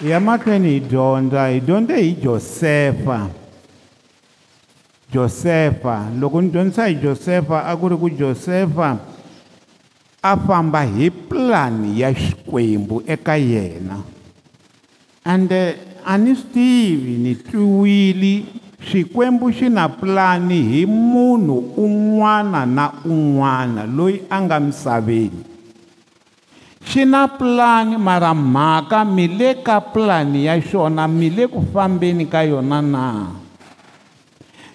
ya makweni hi dyondza hi dyondze hi josefa josefa loko ni dyondzisa hi josefa a ku ri ku josefa a famba hi pulani ya xikwembu eka yena ande a ni swi tivi ni twiwile xikwembu xi na pulani hi munhu un'wana na un'wana loyi a nga misaveni xi na pulani mara mhaka mi le ka pulani ya xona mi le ku fambeni ka yona na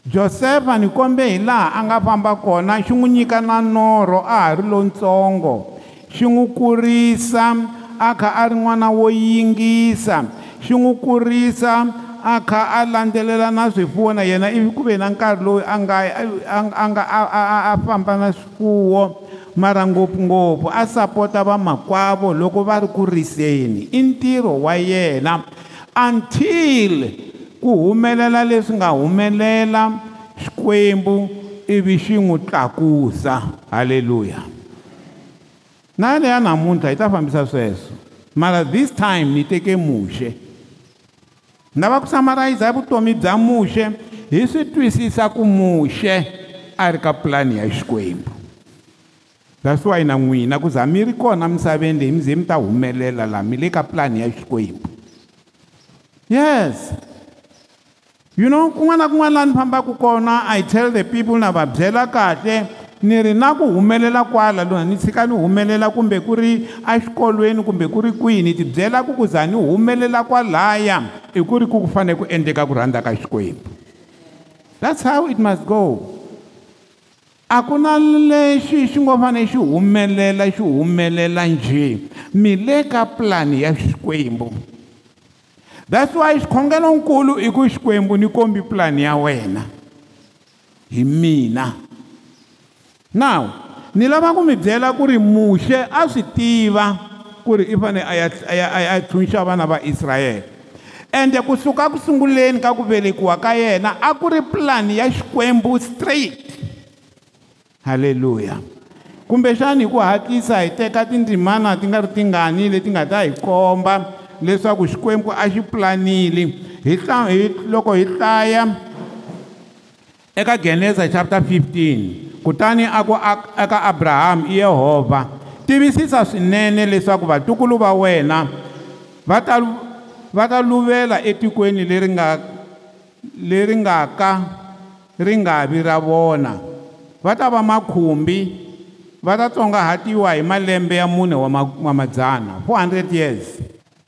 josefa ni kombe hi laha a nga famba kona xi n'wi nyika na norho a ha ri lontsongo xi n'wi kurisa a kha a ri n'wana wo yingisa xi n'wi kurisa a kha a landzelela na swifuwo na yena ivi ku ve na nkarhi lowu a nga a nga a famba na swifuwo a, a, a, a, a, a, a, a, mara ngopfungopfu a sapota vamakwavo loko va ri ku riseni i ntirho wa yena until ku humelela leswi nga humelela xikwembu ivi xi n'wi tlakusa halleluya na leya namuntlha hi ta fambisa sweswo mara this time ni teke muxe ni lava ku samarayiza hi vutomi bya muxe hi swi twisisa ku muxe a ri ka pulani ya xikwembu that's why na n'wina ku za mi ri kona misaveni leyi mi ze mi ta humelela laha mi le ka pulani ya xikwembu yes you know kun'wana na kun'wana laha ni fambaka kona i tell the people na va byela kahle ni ri na ku humelela kwala lona ni tshika ni humelela kumbe ku ri exikolweni kumbe ku ri kwihi ni tibyela ku ku za ni humelela kwalaya i ku ri ku ku fanele ku endleka ku rhandza ka xikwembu that's how it must go a ku na lexi xi ngo fanele xi humelela xi humelela njhe mi le ka pulani ya xikwembu that's why xikhongelonkulu i ku xikwembu ni kombi pulani ya wena hi mina now ni lava ku mi byela ku ri muxe a swi tiva ku ri i fanele aya tshunxa vana va israyele ende kusuka ku sunguleni ka ku velekiwa ka yena a ku ri pulani ya xikwembu straight haleluya kumbexani hi ku hatlisa hi teka tindzimana ti nga ri tingani leti nga ta hi komba leswaku xikwembu a xi pulanile hi loko hi hlaya eka geneza chapter 15 kutani a ku eka abrahamu i yehovha tivisisa swinene leswaku vatukulu va wena va ta va ta luvela etikweni leri nga leri nga ka ri nga vi ra vona va ta va makhumbi va ta tsongahatiwa hi malembe ya mune wa madzana 400 years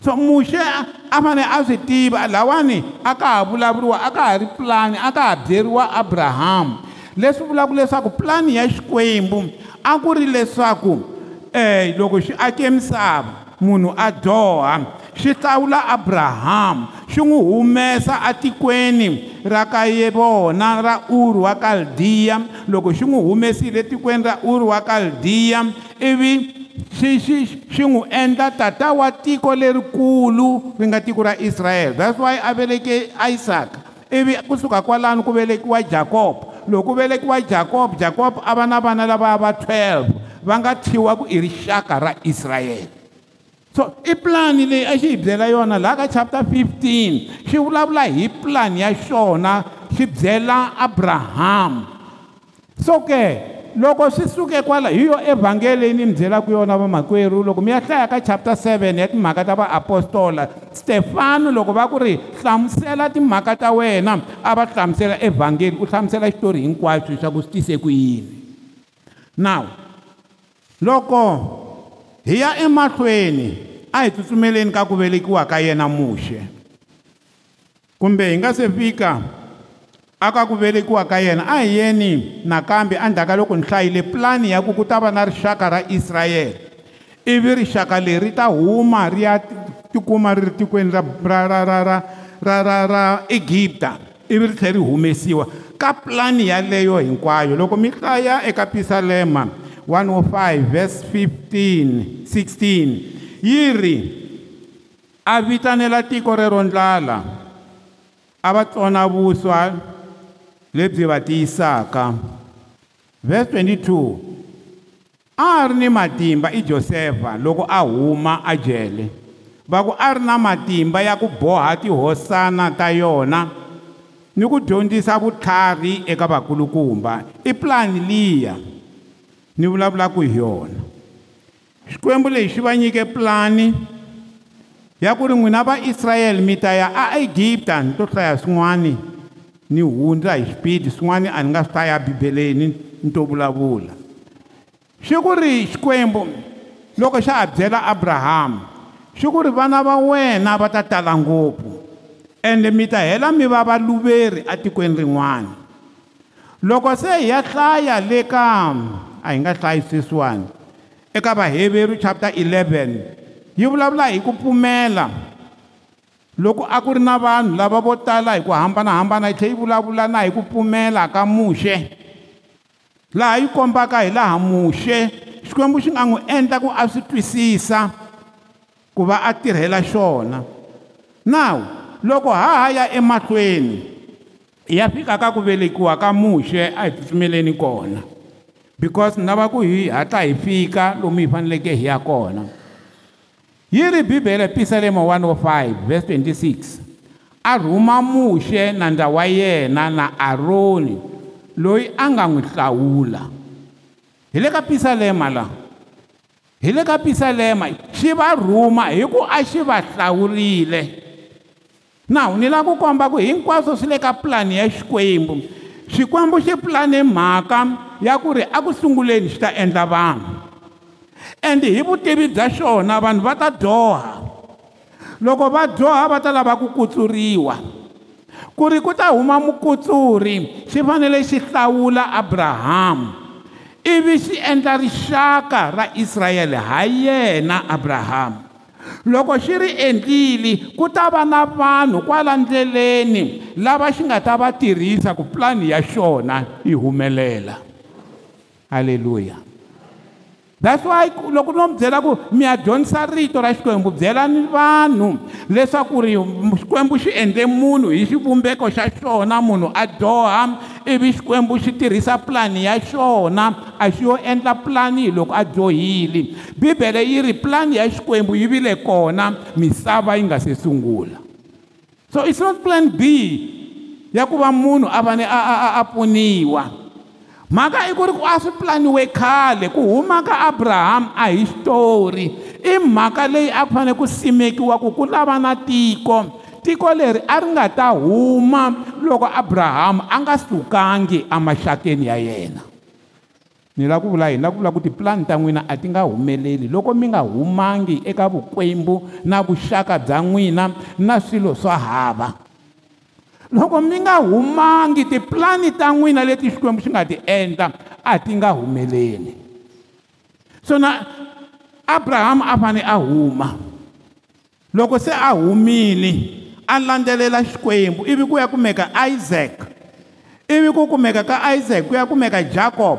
so muxe a fanele a swi tiva lawani a ka ha vulavuriwa a ka ha ri pulani a ka ha byeriwa abrahamu leswi vulaka leswaku pulani ya xikwembu a ku ri leswaku um loko xi ake misava munhu a dyoha xi hlawula abrahamu xi n'wi humesa atikweni ra ka yevona ra uri wa kaldiya loko xi n'wi humesile etikweni ra uri wa kaldiya ivi swi swi swi n'wi endla tata wa tiko lerikulu ri nga tiko ra israyele that's why a veleke isaac ivi kusuka kwalano ku velekiwa jacob loko ku velekiwa jacob jacob a va na vana lavaya va 12 va nga thyiwa ku i rixaka ra israyele so i pulani leyi a xi hi byela yona laha ka chapter 15 xi vulavula hi pulani ya xona xi byela abraham so ke okay. loko swi suke kwala hi yo evhangeli leyi ni mi byelaka yona vamakwerhu loko mi ya hlaya ka chapter 7 ya timhaka ta vaapostola stefano loko va ku ri hlamusela timhaka ta wena a va hlamusela evhangeli u hlamusela xitori hinkwaswo swa ku swi tise ku yini now loko hi ya emahlweni a hi tsutsumeleni ka ku velekiwa ka yena muxe kumbe hi nga se fika a ka ku velekiwa ka yena a hi yeni nakambe endzhaku ka loko ni hlayile pulani ya ku ku ta va na rixaka ra israyele ivi rixaka leri ta huma ri ya tikuma ri ri tikweni ra ra ra ra ra ra ra ra egipta ivi ri tlhela ri humesiwa ka pulani yaleyo hinkwayo loko mi hlaya eka pisalema 105 vs 15 16 yi ri a vitanela tiko rero ndlala a va tsona vuswa lebyi va tiyisaka vhesi 22 a ri ni matimba i josefa loko a huma a jele va ku a ri na matimba ya ku boha tihosana ta yona ni ku dyondzisa vutlhari eka vakulukumba i pulani liya ni vulavulaku hi yona xikwembu lexi va nyike pulani ya ku ri n'wina va israyele mi ta ya a egipta ni to hlaya swin'wani ni hundza hi swipidi swin'wana a ni nga swi ta ya bibeleni ni to vulavula swi ku ri xikwembu loko xa ha byela abrahamu swi ku ri vana va wena va ta tala ngopfu ende mi ta hela mi va valuveri atikweni rin'wana loko se hi ya hlaya le ka a hi nga hlayi sweswiwani eka vaheveri chapter 11 yi vulavula hi ku pfumela loko a ku ri na vanhu lava vo tala hi ku hambanahambana yi tlhela yi vulavula na hi ku pfumela ka muxe laha yi kombaka hi laha muxe xikwembu xi nga n'wi endla ku a swi twisisa ku va a tirhela xona now loko ha ha ya emahlweni hi ya fika ka ku velekiwa ka muxe a hi tsutsumeleni kona because ni lava ku hi hatla hi fika lomu hi faneleke hi ya kona yi ri bibele episalemo 105 verse 26 a rhuma muxe na ndza wa yena na aroni loyi a nga n'wi hlawula hi le ka pisalema laha hi le ka pisalema xi va rhuma hi ku a xi va hlawurile now ni lava ku komba ku hinkwaswo swi le ka pulani ya xikwembu xikwembu xi pulane mhaka ya ku ri aku sunguleni xi ta endla vanhu and hi vutivi bya xona vanhu va ta dyoha loko va dyoha va ta lava ku kutsuriwa ku ri ku ta huma mukutsuri xi fanele xi hlawula abrahamu ivi xi endla rixaka ra israyele ha yena abrahamu loko xi ri endlile ku ta va na vanhu kwala ndleleni lava xi nga ta va tirhisa ku pulani ya xona yi humelela halleluya that's why loko no mi byela ku mi ya dyondzisa rito ra xikwembu byelani vanhu leswaku ri xikwembu xi endle munhu hi xivumbeko xa xona munhu a doha ivi xikwembu xi tirhisa pulani ya xona a xi yo endla pulani hi loko a dyohile bibele yi ri pulani ya xikwembu yi vile kona misava yi nga se sungula so it's not plan b ya ku va munhu a fane a a a pfuniwa a, a, mhaka i ku ri ku a swi pulaniwe khale ku huma ka abrahamu a hi xitori i mhaka leyi a ku fanele ku simekiwa ku ku lava na tiko tiko leri a ri nga ta huma loko abrahamu a nga sukangi emaxakeni ya yena ni lava ku vula hi ni lava ku vula ku tipulani ta n'wina a ti nga humeleli loko mi nga humangi eka vukwembu na vuxaka bya n'wina na swilo swo hava loko mi nga humangi tipulani ta n'wina leti xikwembu xi nga ti endla a ti nga humeleli so na abrahamu a fane a huma loko se a humile a landzelela xikwembu ivi ku ya kumeka isaac ivi ku kumeka ka isaac ku ya kumeka jacob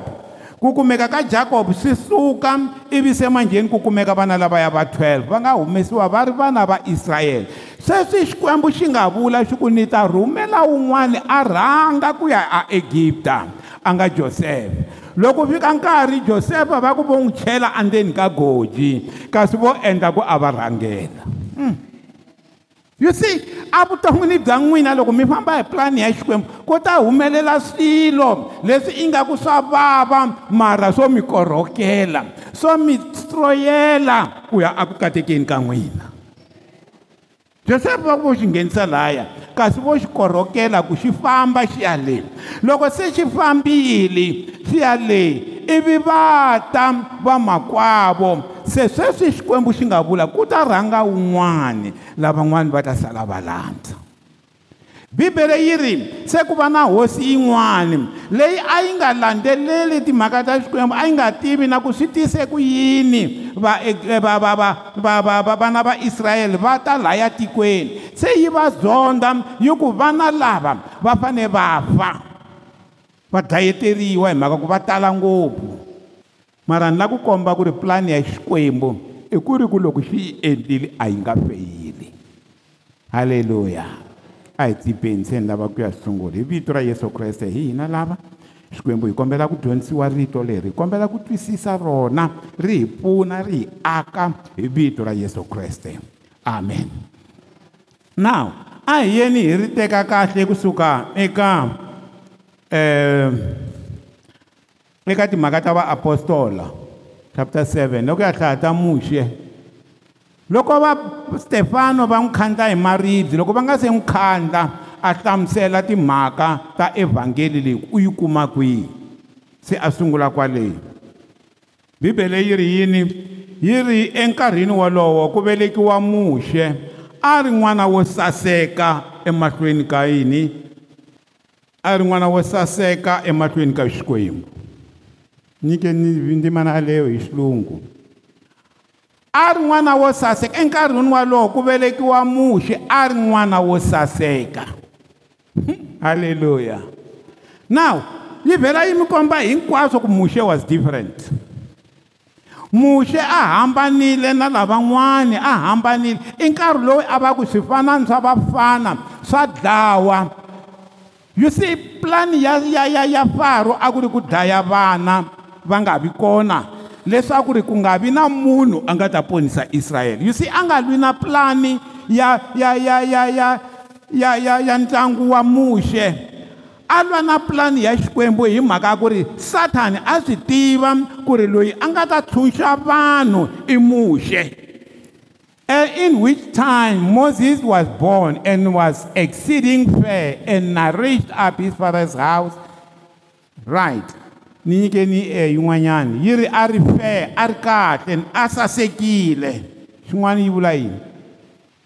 kukumeka ka jacob swi suka ivi se manjheni kukumeka vana lavaya va 12 va nga humesiwa va ri vana va israyele sweswi xikwembu xi nga vula xi ku ni ta rhumela wun'wani a rhanga ku ya aegipta a nga josefa loko fika nkarhi josefa va ku vo n'wi chela endzeni ka goji kasi vo endla ku a va rhangela hmm. you see avuton'wini bya n'wina loko mi famba hi pulani ya xikwembu ku ta humelela swilo leswi ingaku swa vava mara swo mi korhokela swo mi stroyela ku ya eku katekeni ka n'wina josefa va vo xi nghenisa laya kasi vo xi korhokela ku xi famba xi ya le loko se xi fambile xi ya le ivi va ta vamakwavo se sweswi xikwembu xi nga vula ku ta rhanga wun'wani lavan'wani va ta sala va landza bibele yi ri se ku va na hosi yin'wani leyi a yi nga landzeleli timhaka ta xikwembu a yi nga tivi na ku swi tise ku yini va e, e, va va va va va va vana va israyele va ta laya tikweni se yi va zonda yi ku vana lava va fane va fa va dayeteriwa hi mhaka ku va tala ngopfu mara ni la ku komba ku ri pulani ya xikwembu i ku ri ku loko xi yi endlile a yi nga feyili halleluya a hi tsipeni se ni lava ku ya sungula hi vito ra yesu kreste hi hina lava xikwembu hi kombela ku dyondzisiwa rito leri hi kombela ku twisisa rona ri hi pfuna ri hi aka hi vito ra yesu kreste amen now a hi yeni hi ri teka kahle kusuka eka um eka timhaka ta vaapostola chapter 7 loko ya hlaya ta muxe loko va stefano va n'wi khandla hi maribye loko va nga se n'wi khandla a hlamusela timhaka ta evhangeli leyi u yi kuma kwihi se a sungula kwaleyo bibele yi ri yini yi ri enkarhini wolowo ku velekiwa muxe a ri n'wana wo saseka emahlweni ka yini a ri n'wana wo saseka emahlweni ka xikwembu nyikeni ndzimana yaleyo hi xilungu a ri n'wana wo saseka enkarhini walowo ku velekiwa muxi a ri n'wana wo saseka hmm, halleluya now yi vhela yi mi komba hinkwaswo ku muxe was different muxe a hambanile na lavan'wani a hambanile i nkarhi lowu a va ku swifanani swa vafana swa dlawa you see pulani ya ya ya ya faro a ku ri ku dlaya vana va nga vi kona leswaku ri ku nga vi na munhu a nga ta ponisa israyele yusi a nga lwi na pulani ya ya ya ya ya ya ya ya ndyangu wa muxe a lwa na pulani ya xikwembu hi mhaka ya ku ri sathani a swi tiva ku ri loyi a nga ta tshunxa vanhu i muxe in which time moses was born and was exceeding fair and nourished up his father's house right ni nyikeni e eh, yin'wanyana yi ri a ri fe a ri kahle a sasekile swin'wana yi vula yini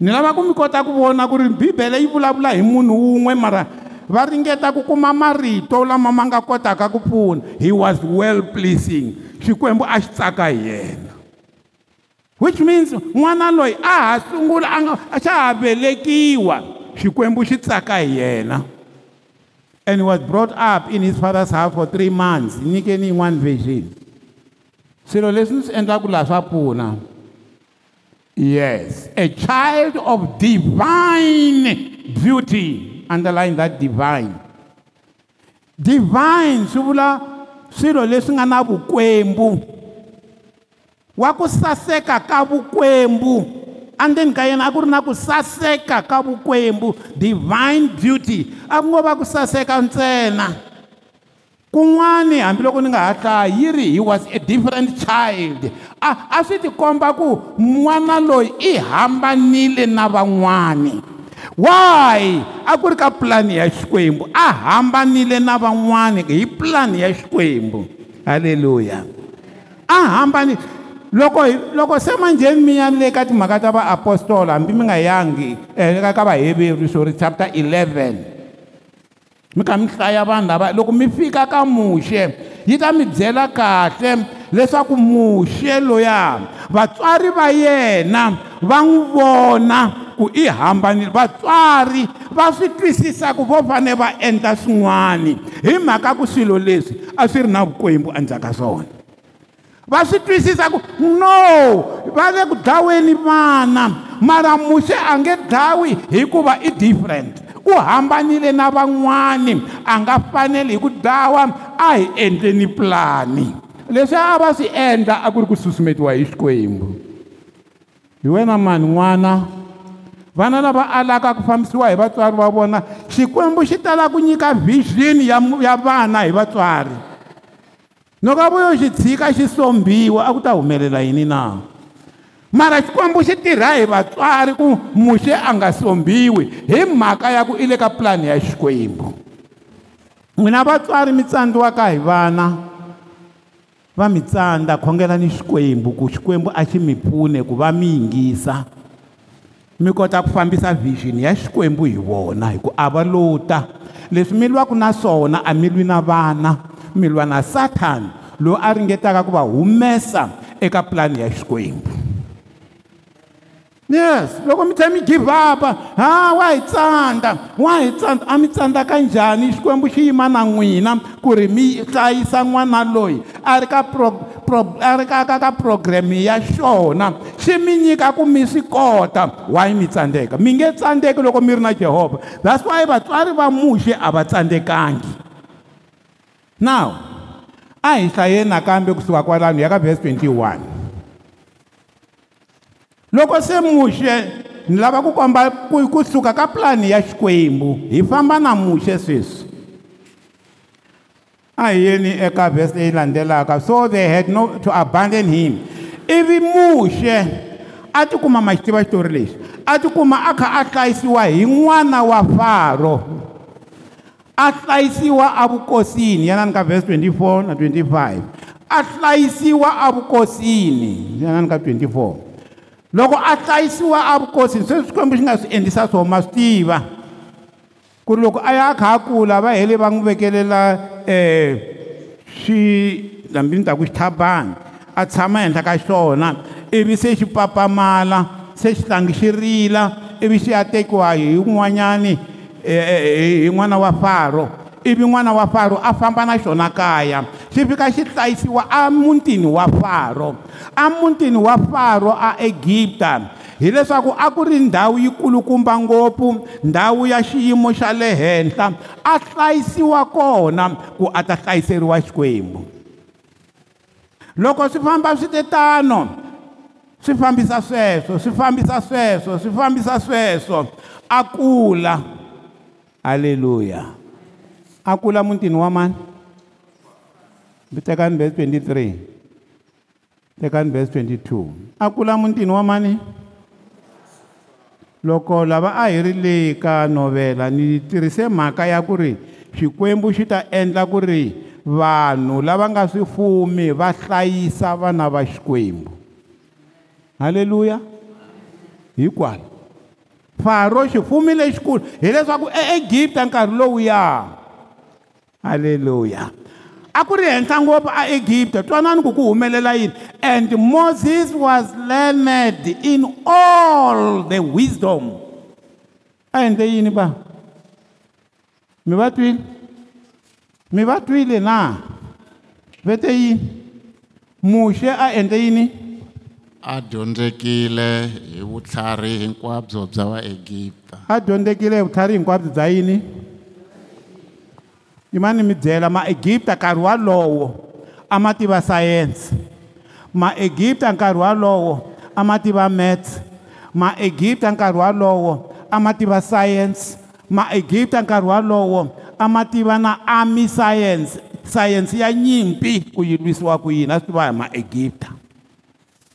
ni lava ku mi kota ku vona ku ri bibele yi vulavula hi munhu wun'we mara va ringeta ku kuma marito lama ma nga kotaka ku pfuna he was well pleasing xikwembu a xi tsaka hi yena which means n'wana loyi a ha sungula a nga xa ha velekiwa xikwembu xi tsaka hi yena and he was brought up in his father's house for three months nyikeni yin'wana version swilo leswi ni swi endlaka laha swa pfuna Yes, a child of divine beauty. Underline that divine. Divine swi vula swilo leswi nga na vukwembu wa ku saseka ka vukwembu andzeni ka yena a ku ri na ku saseka ka vukwembu divine beauty a ku ngo va ku saseka ntsena kun'wani hambiloko ni nga ha hlayi yi ri hi was a different child a a swi ti komba ku n'wana loyi i hambanile na van'wani why a ku ri ka pulani ya xikwembu a hambanile na van'wani hi pulani ya xikwembu halleluya a hambanile loko loko se manjheni mi ya ni le ka timhaka ta vaapostola hambi mi nga yangi eka eh, ka vaheveri swo ri chapter 11 mi kha mi hlaya vanhu lava loko mi fika ka muxe yi ta mi byela kahle leswaku muxe loya vatswari va yena va n'wi vona ku i hambanile vatswari va swi twisisa ku vo fane va endla swin'wana hi mhaka ku swilo leswi a swi ri na vukwembu endzhaka swona va swi twisisa ku no va le ku dlaweni vana mara muxe a nge dlawi hikuva i different ku hambanile na van'wani a nga fanele hi ku dawa a hi endleni pulani leswi a va swi endla a ku ri ku susumetiwa hi xikwembu hi wena mani n'wana vana lava alaka ku fambisiwa hi vatswari va vona xikwembu xi tala ku nyika vhizini ya, ya vana hi vatswari noko a vuyo xi tshika xi sombiwa a ku ta humelela yini na no. mara xikwembu xi tirha hi vatswari ku muxe a nga sombiwi hi mhaka ya ku i le ka pulani ya xikwembu n'wina vatswari mi tsandziwaka hi vana va mi tsandza khongelani xikwembu ku xikwembu a xi mi pfune ku va mi yingisa mi kota ku fambisa vision ya xikwembu hi vona hi ku a va lota leswi mi lwaka na swona a mi lwi na vana mi lwa na sathani loyi a ringetaka ku va humesa eka pulani ya xikwembu yes loko mi tlhela mi givapa ha wa hi tsandza wa hi tsandza a mi tsandza kanjhani xikwembu xi yima na n'wina ku ri mi hlayisa n'wana loyi a ri ka pro, pro, a ri ka ka ka programe ya xona xi mi nyika ku mi swi kota why mi tsandzeka mi nge tsandzeki loko mi ri na jehovha that's why vatswari va muxe a va tsandzekangi now a hi hlayeni nakambe kusuka kwalano ya ka vhesi 21 loko se muxe ni lava ku komba kusuka ka pulani ya xikwembu hi famba na muxe sweswi a hi yeni eka vhesi leyi landzelaka so they had no to abandon him ivi muxe a tikuma ma xi tiva xitori lexi a tikuma a kha a hlayisiwa hi n'wana wa faro a hlayisiwa avukosini yanani ka vhesi 24 na 25 a hlayisiwa avukosini yanani ka 24 loko a hlayisiwa a vukosi sweswi swikwembu xi nga swi endlisa swo ma swi tiva ku ri loko a ya a kha a kula va hele va n'wi vekelela um swi lambini ta ku xitlhabani a tshama henhla ka xona ivi se xi papamala se xihlangi xi rila ivi xi ya tekiwa hi un'wanyani eh, eh, hi n'wana wa faro ivi n'wana wa faro a famba na xona kaya xi fika xi hlayisiwa amuntini wa faro amuntini wa faro a egipta hileswaku a ku ri ndhawu yi kulukumba ngopfu ndhawu ya xiyimo xa le henhla a hlayisiwa kona ku a ta hlayiseriwa xikwembu loko swi famba swi te tano swi fambisa sweswo swi fambisa sweswo swi fambisa sweswo a kula haleluya a kula mutini wa mani ni tekani vesi 23 tekani vesi 22 a kula mutini wa mani loko lava a hi ri le ka novhela ni tirhise mhaka ya ku ri xikwembu xi ta endla ku ri vanhu lava nga swi fumi va hlayisa vana va xikwembu halleluya hinkwalo faro xi fumile xikulu hileswaku eegipta nkarhi lowuya haleluya a ku ri henhla ngopfu aegipta twanani ku ku humelela yini and moses was learned in all the wisdom a endle yini va mi va twile mi va twile na vete yini muxe a endle yini a dyondzekile hi vutlhari hinkwabyo bya vaegipta a dyondzekile hi vutlhari hinkwabyo bya yini imani midzela maegipta nkarhi walowo a ma tiva sayense maegipta nkarhi walowo a ma tiva mats maegipta nkarhi walowo a ma tiva sayense maegipta nkarhi walowo a ma tiva na ami sayense sayense ya nyimpi ku yi lwisiwa ku yini a swi tiva hi maegipta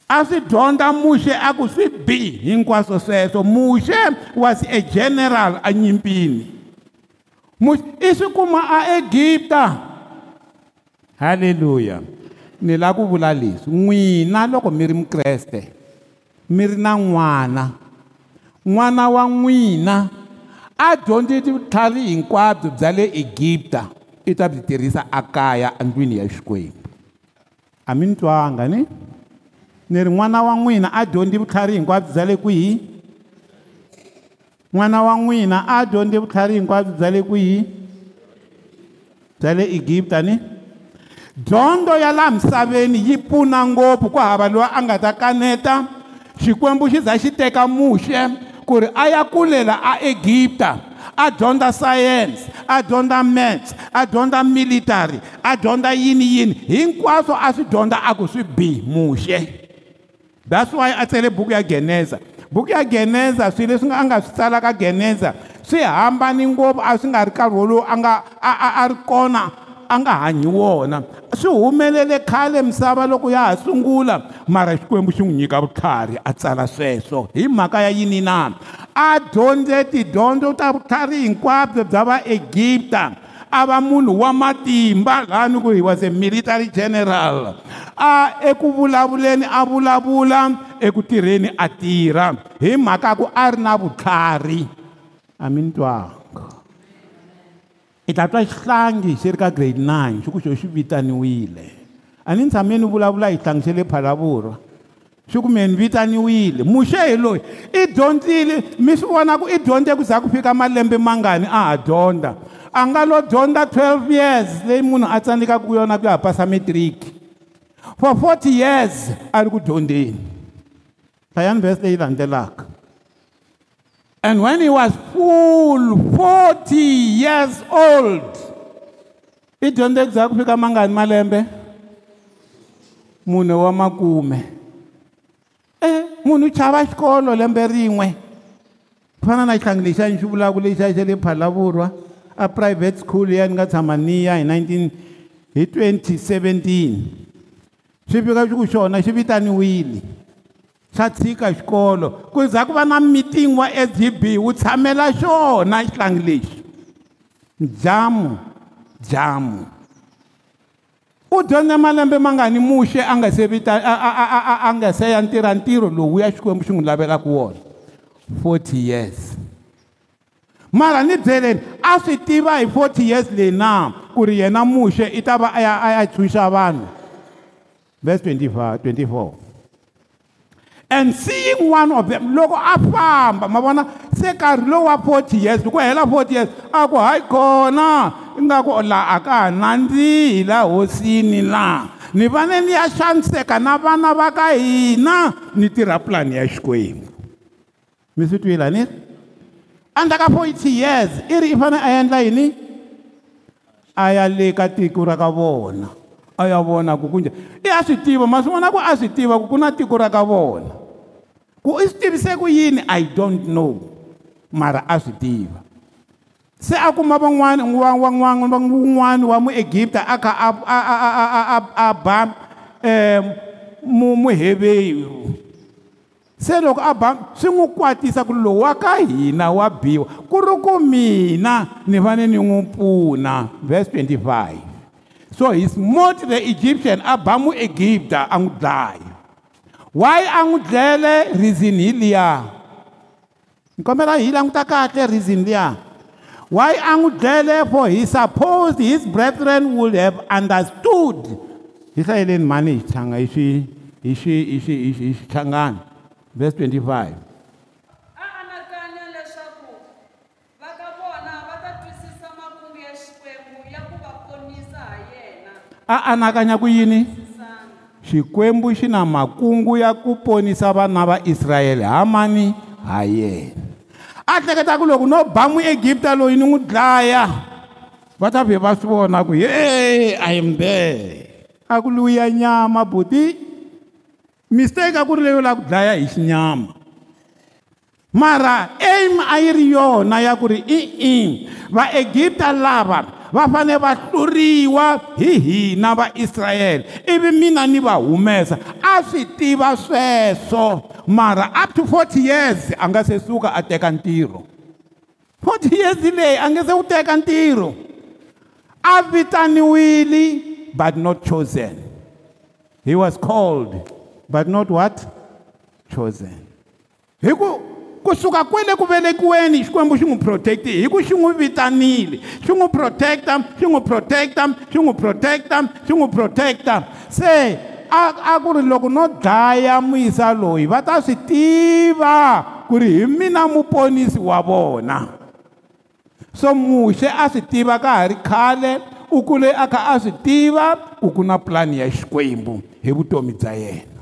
a swi dyondza muxe a ku swi bi hinkwaswo sweswo muxe was a general enyimpini i swi kuma aegipta halleluya ni lava ku vula leswi n'wina loko mi ri mukreste mi ri na n'wana n'wana wa n'wina a dyondzi vutlhari hinkwabyo bya le egipta i ta byi tirhisa akaya endlwini ya xikwembu a mi ni twanga ni ni ri n'wana wa n'wina a dyondzi vutlhari hinkwabyo bya le kwihi n'wana wa n'wina a dyondze vutlhari hinkwabyo bya le kwihi bya le egipta ni dyondzo ya laha misaveni yi pfuna ngopfu ku hava loyi a nga ta kaneta xikwembu xi za xi teka muxe ku ri a ya kulela a egipta a dyondza sayense a dyondza mats a dyondza military a dyondza yini yini hinkwaswo a swi dyondza a ku swi bi muxe that's why a tsele buku ya geneza buku ya geneza swilo leswi a nga swi tsala ka geneza swi hambani ngopfu a swi nga ri nkarhi wolowo a nga a ri kona a nga hanyi wona swi humelele khale misava loko ya ha sungula mara xikwembu xi n'wi nyika vutlhari a tsala sweswo hi mhaka ya yini na a dyondze tidyondzo ta vutlhari hinkwabyo bya vaegipta a va munhu wa matimba laha ni ku he was a military general a eku vulavuleni a vulavula eku tirheni a tirha hi mhaka ku a ri na vutlhari a mi ni twanga i ta twa xihlangi xi ri ka grade nine xi ku xo xi vitaniwile a ni tshame ni vulavula hi xihlangi xa le phalavurwa swi ku mehe ni vitaniwile muxehi loyi i dyondzile mi swi vona ku i dyondze ku za ku fika malembe mangani a ha dyondza a nga lo dyondza 12 years leyi munhu a tsandzekaka yona ku ya pasa metriki for 40 years a ri ku dyondzeni hlayani vhesi leyi landzelaka and when he was full 40 years old i dyondze bya ku fika mangani malembe mune wa makume e munhu u chava xikolo lembe rin'we ku fana na xihlangi lexi a ni xi vulaka lexi a xa le phalavurwa a private school ya ni nga tshama ni ya hi 19 hi 2017 swi fika xi ku xona xi vitaniwile xa tshika xikolo ku za ku va na meeting wa sgb wu tshamela xona xihlangi lexi jamu jamu u dyondze malembe mangani muxe a nga se vita a nga se ya ntirha ntirho lowu ya xikwembu xi n'wi lavelaka wona 40 years mara ni byeleni a swi tiva hi 40 years leyi na ku ri yena muxe i ta va a ya a ya tshunxa vanhu verse 25 24 and seeing one of them loko a famba ma vona se nkarhi lowu wa 40 years ku hela 40 years a ku hayi kona ingaku laha a ka ha nandzihi laha hosini laha ni vane ni ya xaniseka na vana va ka hina ni tirha pulani ya xikwembu mi swi twila ni ri under ka 40 years i ri i fanele a endla yini a ya le ka tiko ra ka vona a ya vona ku ku njhani i a swi tiva ma swi vona ku a swi tiva ku ku na tiko ra ka vona ku i swi tivise ku yini i don't know mara a swi tiva se a kuma van'wani wun'wani wa muegipta a kha a ba eh, um muheveru se loko abraham swi n'wi kwatisa ku lowu wa ka hina wa biwa ku ri ku mina ni fane ni n'wi pfuna vese 25 so hi smote the egyptian abraham egipta a n'wi dlaya why a n'wi dlele reason hi liya ni kombela hi languta kahle reason liya why a n'wi dlele for he supposed his brethren would have understood hi hlayeleni mani hi hi swi hi swi hi swi hi swi tlhangana verse 25 a anakanya ku yini xikwembu xi na makungu ya ku ponisa vana va israyele ha mani ha yena a hleketa ku loko no ba muegipta loyi ni n'wi dlaya va ta vhe va swi vona ku yey i am there a ku luya nyama buti mistake a ku ri leyo lava ku dlaya hi xinyama mara aim a yi ri yona ya ku ri i-i vaegipta lava va fanele va hluriwa hi hina vaisrayele ivi mina ni va humesa a swi tiva sweswo mara up to forty years a nga se suka a teka ntirho forty years leyi a nge se u teka ntirho a vitaniwile but not chosen he was called but not what chosen hiku kusuka kwele kuvelekiweni xikwembu xi n'wi protect hi ku xi n'wi vitanile xi n'wi protecta xi n'wi protecta xi n'wi protecta xi n'wi protecta se a ku ri loko no dlaya muyisa loyi va ta swi tiva ku ri hi mina muponisi wa vona so muxe a swi tiva ka ha ri khale u kule a kha a swi tiva ku ku na pulani ya xikwembu hi vutomi bya yena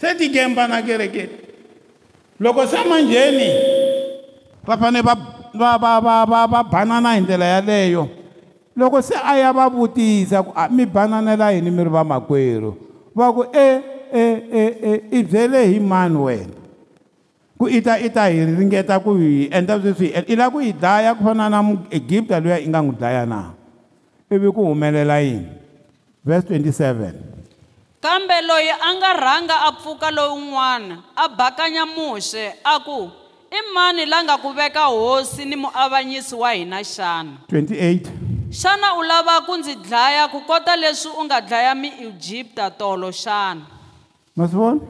se tigemba na kerekeni loko se manjheni va fane va va va va va banana hi ndlela yaleyo loko se a ya va vutisa ku mi bananela yini mi ri va makwerhu va ku e e e e i byele hi mani wena ku i ta i ta hi ringeta ku hi endla sweswi i lava ku hi dlaya ku fana na egipta luya i nga n'wi dlaya na ivi ku humelela yini vese 27 kambe loyi a nga rhanga a pfuka lowun'wana a bakanya muxe a ku i mani la nga ku veka hosi ni muavanyisi wa hina xana 28 xana u lava ku ndzi dlaya ku kota leswi u nga dlaya miegipta tolo xana ma swi vona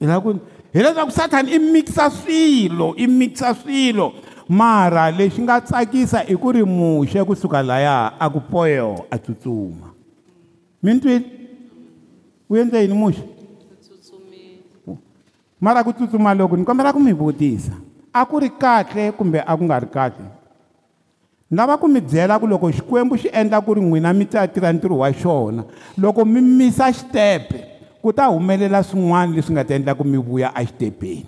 i lava ku hi leswaku sathani i mikisa swilo i mikisa swilo mara lexi nga tsakisa i ku ri muxe kusuka laya a ku poyo a tsutsuma mi ni twile u endle yini muxe mara ku tsutsuma loko ni kombela ku mi vutisa a ku ri kahle kumbe a ku nga ri kahle ni lava ku mi byela ku loko xikwembu xi endla ku ri n'wina mi ta tirha ntirho wa xona loko mi misa xitepe ku ta humelela swin'wana leswi nga ta endla ku mi vuya exitepeni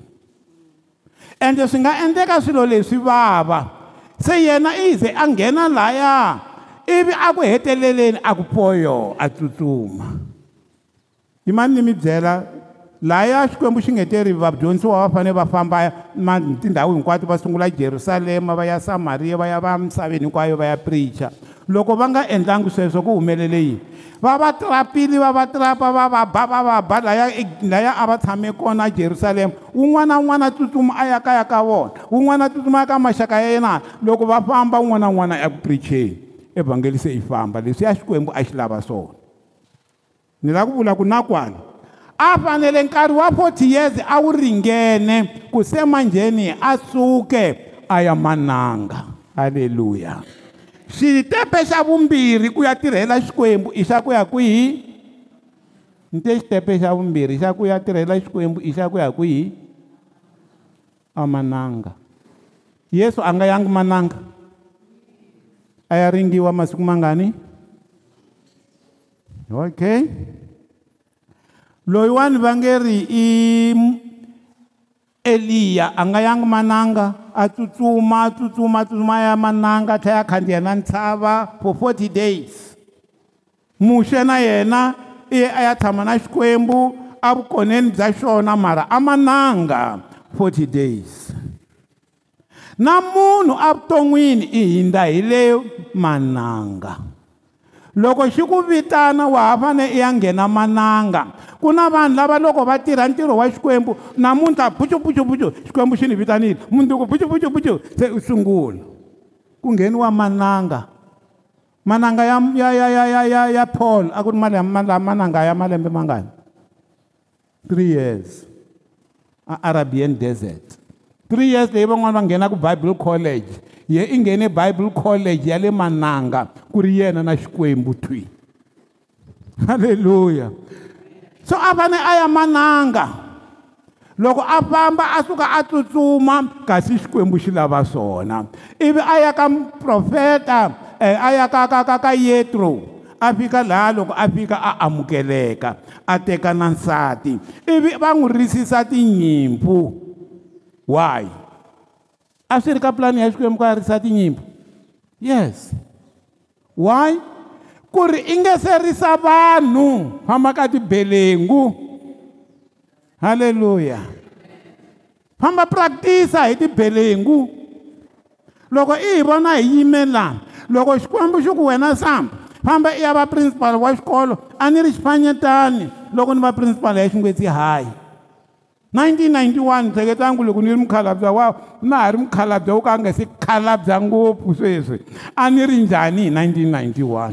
ende swi nga endleka swilo leswi vava se yena i ze a nghena laya ivi a ku heteleleni a ku poyo a tsutsuma yimani ni mi byela laya xikwembu xi nge teri vadyondzisiwa va fanele va famba matindhawu hinkwato va sungula jerusalema va ya samariya va ya va misaveni hinkwayo va ya pricha loko va nga endlangi sweswo ku humelele yini va va trapile va va trapa va va ba va va ba laya, laya a va tshame kona jerusalema wun'wana na wun'wana tsutsuma a ya kaya ka vona wun'wana tsutsuma ya ka maxaka ya yena loko va famba wun'wana na wun'wana ya ku pricheni evhangeli se yi famba leswi ya xikwembu a xi lava swona ni lava ku vula ku nakwana a fanele nkarhi wa 40 years a wu ringene ku se manjheni a suke a ya mananga halleluya xitepe xa vumbirhi ku ya tirhela xikwembu i xa ku ya kwihi ni te xitepe xa vumbirhi xa ku ya tirhela xikwembu i xa ku ya kwihi amananga yesu a nga yangi mananga a ya ringiwa masiku mangani okay loyiwani va nge ri i eliya a nga yangi mananga a tsutsuma a tsutsuma a tsutsuma ya mananga a tlhela ya khandziya na ntshava for forty days muxe na yena i a ya tshama na xikwembu a vukoneni bya xona mara a mananga forty days na munhu avuton'wini i hindza hi le mananga loko xi ku vitana wa ha fane i ya nghena mananga ku na vanhu lava loko va tirha ntirho wa xikwembu namuntlha buchupuchupuchu xikwembu xi ni vitanile munduku buchupuchupuchu se u sungula ku ngheniwa mananga mananga ya ya ya ya ya ya ya paul a ku ri malaa mananga ya malembe mangani three years a arabian desert three years leyi van'wani va nghena ku bible college ye i nghene bible college ya le mananga ku ri yena na xikwembu twi halleluya so a fane a ya mananga loko a famba a suka a tsutsuma kasi xikwembu xi lava swona ivi a ya ka profeta eh, a ya ka ka ka ka yetro a fika laha loko a fika a amukeleka a teka na nsati ivi va n'wi risisa tinyimpfu why a swi ri ka pulani ya xikwembu ka risa tinyimpfu yes why ku ri i nge se risa vanhu famba ka tibelengu halleluya famba practisa hi tibelengu loko i hi vona hi yimela loko xikwembu xi ku wena sambu famba i ya va principal wa xikolo a ni ri xifanyetani loko ni va principal ya xingwetsi hayi 1991 tseketa ngu loko ni ri mukhalabya wa na ha ri mukhalabya wo ka a nga se khalabya ngopfu sweswi a ni ri njhani hi 1991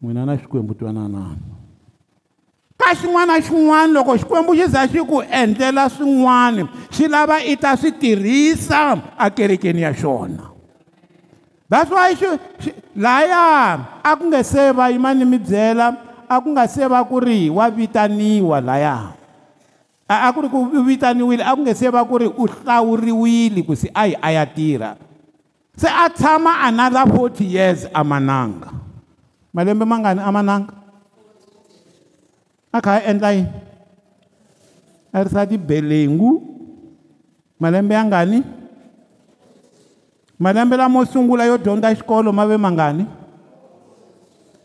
n'wina na xikwembu twananana ka xin'wana na xin'wana loko xikwembu xi za xi ku endlela swin'wana xi lava i ta swi tirhisa akerekeni ya xona that's why xi laya a ku nge se va yimani mi byela a ku nga se va ku ri wa vitaniwa layani a ku ri ku vitaniwile a ku nge se va ku ri u hlawuriwile ku si a hi a ya tirha se a tshama anatha forty years amananga malembe mangani amananga a kha a endla yini a risa tibelengu malembe ya ngani malembe lamo sungula yo dyondza xikolo ma ve mangani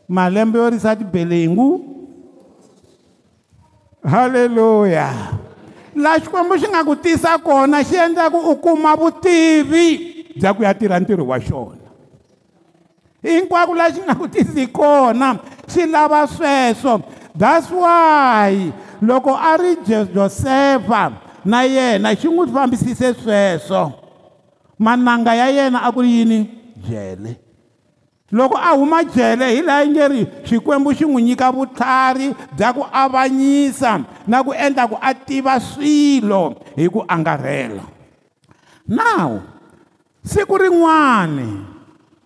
malembe yo risa tibelengu haleluya laha xikwembu xi nga ku tisa kona xi endla ku u kuma vutivi bya ku ya tirha ntirho wa xona hinkwako laha xi nga ku tisi kona xi lava sweswo that's why loko a ri josefa na yena xi n'wi fambisise sweswo mananga ya yena a ku ri yini jele loko a huma jele hi laha yi nge ri xikwembu xi n'wi nyika vutlhari bya ku avanyisa na ku endla ku a tiva swilo hi ku angarhela now siku rin'wani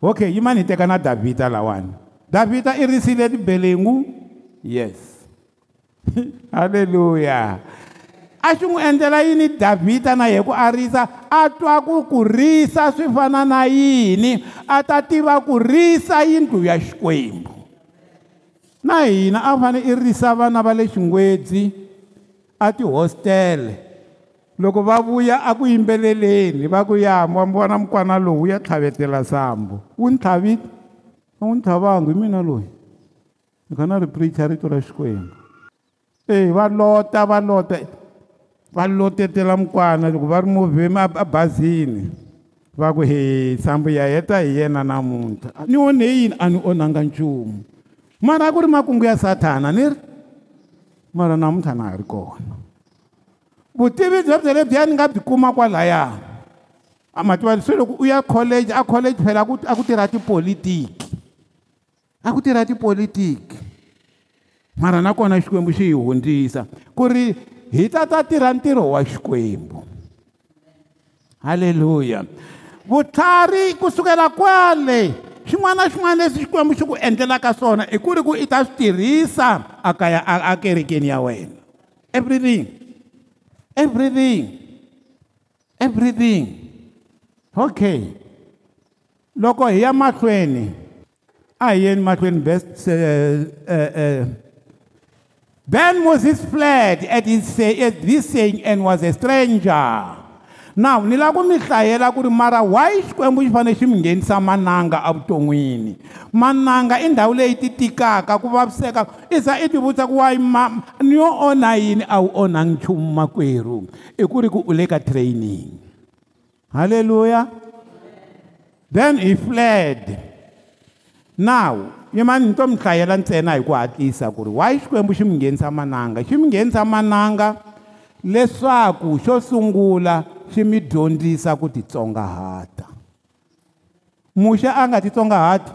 okay yi mani hi teka na davhida lawani davhida i risile tibelengu yes halleluya a xi n'wi endlela yini davhida na hi ku a risa a twa ku ku risa swi fana na yini a ta tiva ku risa yindlu ya xikwembu na hina a fanele i risa vana va le xingwedzi a tihostele loko va vuya a ku yimbeleleni va ku yamba vona mukwana lowu ya tlhavetela sambu wu ni tlhavile a wu ni tlhavangu hi mina loyi ni kha na ri preacha rito ra xikwembu e va lota va lota va lotetela mukwana loko va ri muvhimi abazini va ku he sambu ya heta hi yena namuntlha ni one yini a ni onhanga nchumu mara a ku ri makungu ya sathana ni ri mara namuntlha na ha ri kona vutivi bya bye lebyiya ni nga byi kuma kwalaya a mativa swi loko u ya college a college phela a ku tirha tipolitiki a ku tirha tipolitiki mara nakona xikwembu xi hi hundzisa ku ri hi ta ta tirha ntirho wa xikwembu halleluya vutlhari kusukela kwale xin'wana na xin'wana lexi xikwembu xi ku endlelaka swona i ku ri ku i ta swi tirhisa akaya akerekeni ya wena everything everything everything okay loko hi ya mahlweni a hi yeni mahlweni best uh, uh, uh, Then Moses fled at, his, at this saying and was a stranger. Now ni lava ku mi hlayela ku ri mara why Xikwembu xi fanele xi mi nghenisa mananga evuton'wini mananga i ndhawu leyi titikaka ku vaviseka i za i tivutisa ku why ma ni yo onha yini a wu onhangi nchumu makwerhu i ku ri ku u le ka training halleluya then he fled now yimani ni to mi hlayela ntsena hi ku hatlisa ku ri why xikwembu xi mi nghenisa mananga xi mi nghenisa mananga leswaku xo sungula xi mi dyondzisa ku titsongahata muxe a nga titsongahati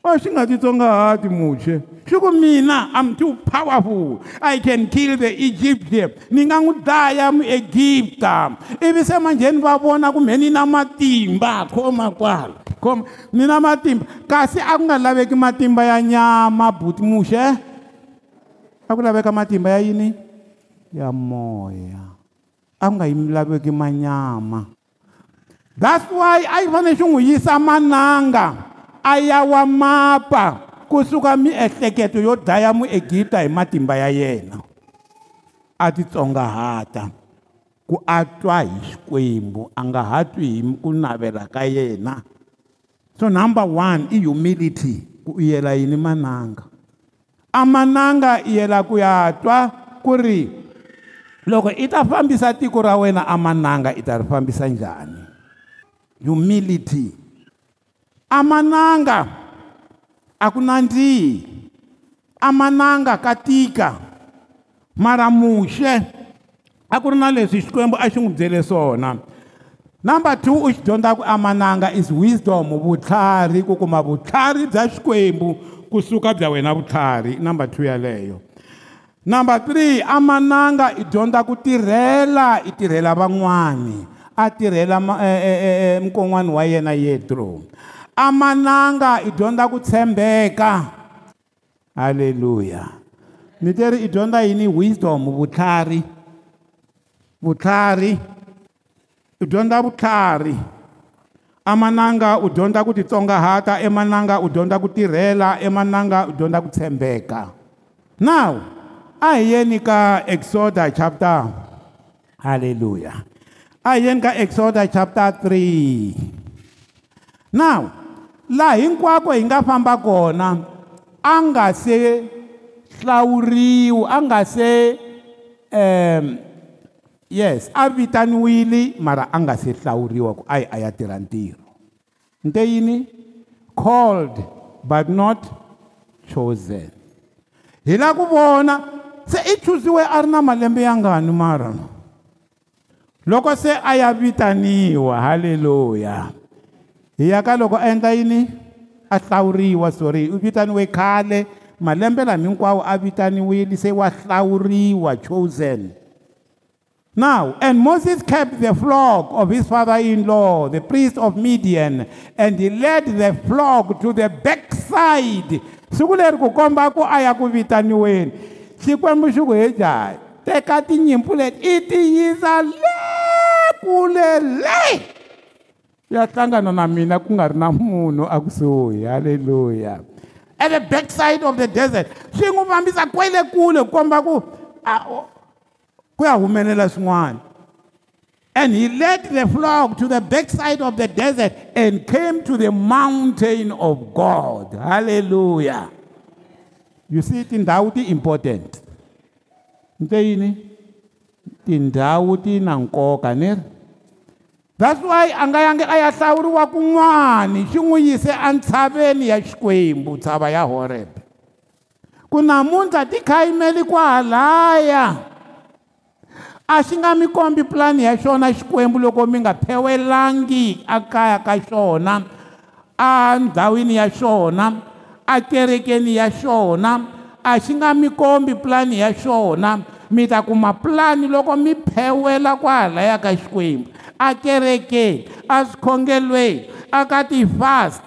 a xi nga titsongahati muxe xi ku mina am too powerful i can kill the egyptian ni nga n'wi dlaya muegipta ivi se manjheni va vona kumbe ni na matimba khoma kwala khoma ni na matimba kasi a ku nga laveki matimba ya nyama buti muxe a ku laveka matimba ya yini ya moya a ku nga yi laveki manyama that's why a yi fanele xi n'wi yisa mananga a ya wa mapa kusuka miehleketo yo dlaya muegipta hi matimba ya yena a titsongahata ku a twa hi xikwembu a nga ha twi hi ku navela ka yena so number one i humility ku u yela yini mananga amananga i yela ku ya twa ku ri loko i ta fambisa tiko ra wena amananga i ta ri fambisa njhani humility amananga a ku nandzihi amananga ka tika mara muxe a ku ri na leswi xikwembu a xi n'wi byele swona so, number two u xi dyondza ku amananga is wisdom vutlhari ku kuma vutlhari bya xikwembu kusuka bya wena vutlhari number two yeleyo number three amananga i dyondza ku tirhela i tirhela van'wani a tirhela mukon'wani e, e, e, wa yena yetro amananga i dyondza ku tshembeka halleluya ni teri i dyondza yini wisdom vutlhari vutlhari u dyondza vutlhari amananga u dyondza ku titsongahata emananga u dyondza ku tirhela emananga u dyondza ku tshembeka now a hi yeni ka exoda chapter halleluya a hi yeni ka exoda chapter 3 now laha hinkwako hi nga famba kona a nga se hlawuriwi a nga se um yes a vitaniwile mara a nga se hlawuriwa ku a yi a ya tirha ntirho nte yini called but not chosen hi la ku vona se i chuziwe a ri na malembe ya ngani mara loko se a ya vitaniwa haleluya hi ya ka loko a endla yini a hlawuriwa sorry u vitaniwe khale malembe lama hinkwawo a vitaniwile se wa hlawuriwa chosen Now, and Moses kept the flock of his father in law, the priest of Midian, and he led the flock to the backside. Sukuleri ku komba ku aya ku vitaniweni. Xikwembu xi ku hejaya. Teka tinyimpfu leti i ti yisa le kule le. Ya hlangana na mina ku nga ri na munhu a kusuhi. Halleluya. At the backside of the desert. Swi n'wi fambisa kwele kule ku komba ku ku ya humelela swin'wana and he led the flock to the backside of the desert and came to the mountain of god halleluya you see tindhawu ti important nte yini tindhawu ti na nkoka ni ri that's why a nga yange a ya hlawuriwa kun'wani xi n'wi yise entshaveni ya xikwembu tshava ya horebe ku namuntlha ti khayimeli kwahalaya a xi nga mi kombi pulani ya xona xikwembu loko mi nga phewelangi ekaya ka xona andhawini ya xona ekerekeni ya xona a xi nga mi kombi pulani ya xona mi ta kuma pulani loko mi phewela kwahalaya ka xikwembu ekerekeni eswikhongelweni aka ti-fast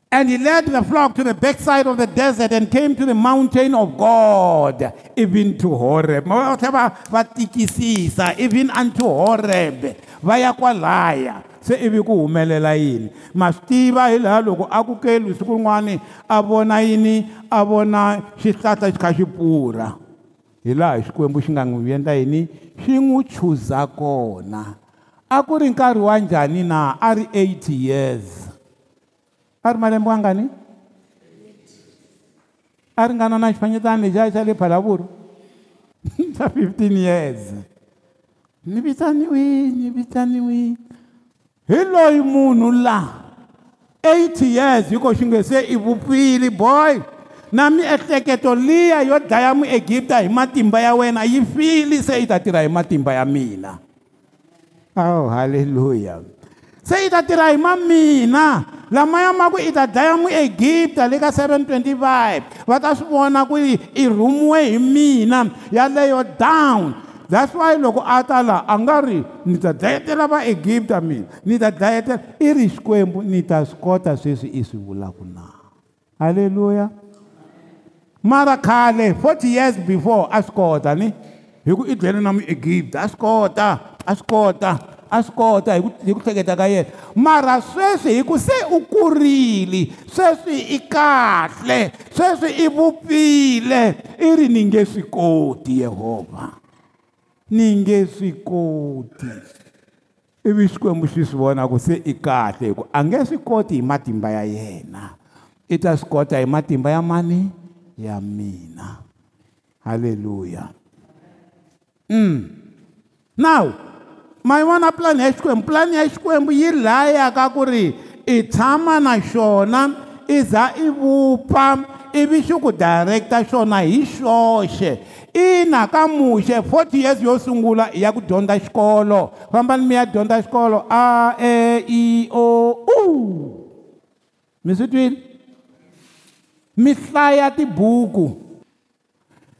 And he led the flock to the backside of the desert and came to the mountain of God, even to Horeb. Even unto Horeb. Vaya kwalaya. se ivi ku humelela yini ma swi tiva hi laha loko a ku kelwi siku rin'wani a vona yini a vona xihlahla xi kha xi pfurha hi laha xikwembu xi nga n'wi endla yini xi n'wi chuza kona a ku ri nkarhi wa njhani na a ri 80 years a ri malembe wangani a ri ngana na xifanyetana lexi a xa le phalavuri xa 15 years ni vitaniwi ni vitaniwi hi loyi munhu laha 80 years hiko xi nge se i vupfili boy na miehleketo liya yo dlaya muegipta hi matimba ya wena yi fili se i ta tirha hi matimba ya mina aw oh, halleluya se i ta tirha hi ma mina lamaya ma ku i ta dlaya muegipta le ka 725 va ta swi vona ku i rhumiwe hi mina yaleyo down that's why loko a ta laha a nga ri ni ta dlayetela vaegipta mina ni ta dlayetela i ri xikwembu ni ta swi kota sweswi i swi vulaka na halleluya mara khale forty years before a swi kota ni hi ku i dlele na muegipta a swi kota a swi kota a swi kota hi ku hi ku hleketa ka yena mara sweswi hi ku se u kurile sweswi i kahle sweswi i vupfile i ri ni nge swi koti yehovha ni nge swi koti ivi xikwembu xi swi vona ku se i kahle hi ku a nge swi koti hi matimba ya yena i ta swi kota hi matimba ya mani ya mina halleluya mm now mayivona pulani ya xikwembu pulani ya xikwembu yi laya ka ku ri i tshama na xona i za i vupfa ibisho ukudirecta xona hi xoxe ina ka muxe 40 years yo sungula ya ku dyondza xikolo fambani mi ya dyondza xikolo a e i o u mi swi twile mi hlaya tibuku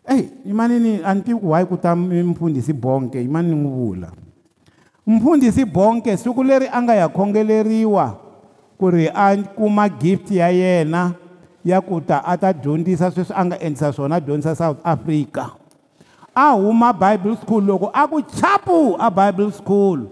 eyi yimanini a ni tivi ku hayi ku ta mfundhisi bonke yimani ni n'wi vula mfundhisi bonke siku leri a nga ya khongeleriwa ku ri a kuma gift ya yena ya ku ta a ta dyondzisa sweswi a nga endlisa swona dyondzisa south africa a huma bible school loko a ku chapu a bible school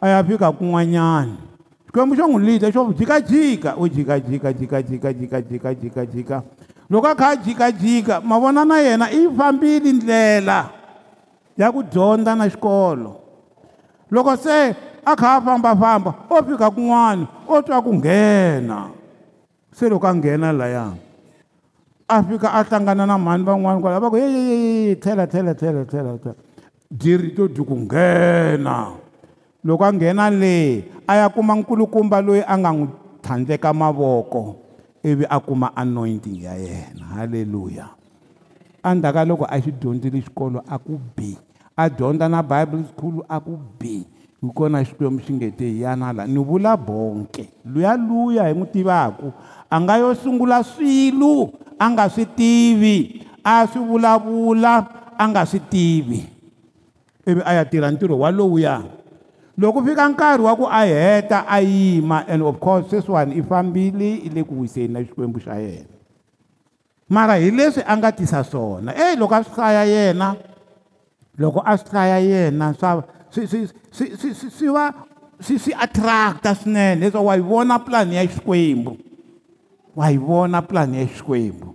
a ya fika kun'wanyana xikwembu xo n'wi lida xo jikajika u jikajika jikajika jikajikajikajika loko a kha a jikajika ma vona na yena i fambile ndlela ya ku dyondza na xikolo loko se a kha a fambafamba o fika kun'wana o twa ku nghena se loko a nghena laya a fika a hlangana na mhani van'wani kwala va ku yeyeyeyi tlhela tlhela tlhela tlhela tlhela diri to di ku nghena loko a nghena le a ya kuma nkulukumba loyi a nga n'wi tlhandleka mavoko ivi a kuma anointing ya yena halleluya endzhaku ka loko a xi dyondzile xikolo a ku bi a dyondza na bible school a ku bi hi kona xikwembu xi nge te hi yana la ni vula bonke luya luya hi n'wi tivaku a nga yo sungula swilo a nga swi tivi a swi vulavula a nga swi tivi ivi a ya tirha ntirho walowuya loko fika nkarhi wa ku a heta a yima and of course sweswiwani i fambile i le ku wiseni na xikwembu xa yena mara hi leswi a nga tisa swona e loko a swi hlaya yena loko a swi hlaya yena swa swi swi swi swi swi va swi swi attract-a swinene leswaku wa yi vona pulani ya xikwembu wayibona plan yesikwembu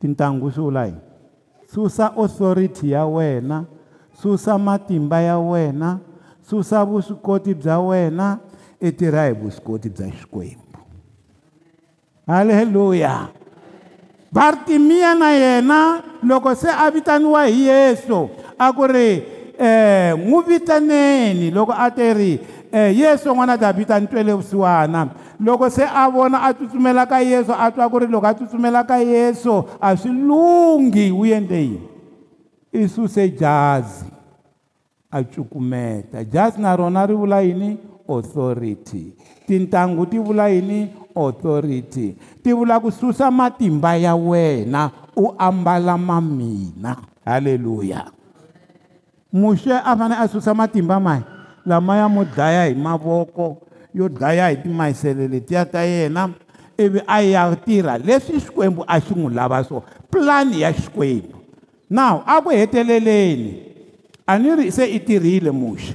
tintangu swi vula yini susa authority ya wena susa matimba ya wena susa vuswikoti bya wena i e tirha hi vuswikoti bya xikwembu halleluya bartimiya na yena loko se a vitaniwa hi yesu a ku ri um n'wi vitaneni loko a teri um yesu n'wana davhida a ni twele vusiwana loko se a vona a tsutsumela ka yesu a twa ku ri loko a tsutsumela ka yesu a swi lunghi wu endle yini i suse jazi a cukumeta jazi na rona ri vula yini authority tintangu ti vula yini authority ti vula ku susa matimba ya wena u ambala ma mina halleluya muxe a fanele a susa matimba mai lamaya mo dlaya hi mavoko yo dlaya hi timayisele letiya ta yena ivi a ya tirha leswi xikwembu a xi n'wi lava swona pulani ya xikwembu now a ku heteleleni a ni ri se i tirhile muxa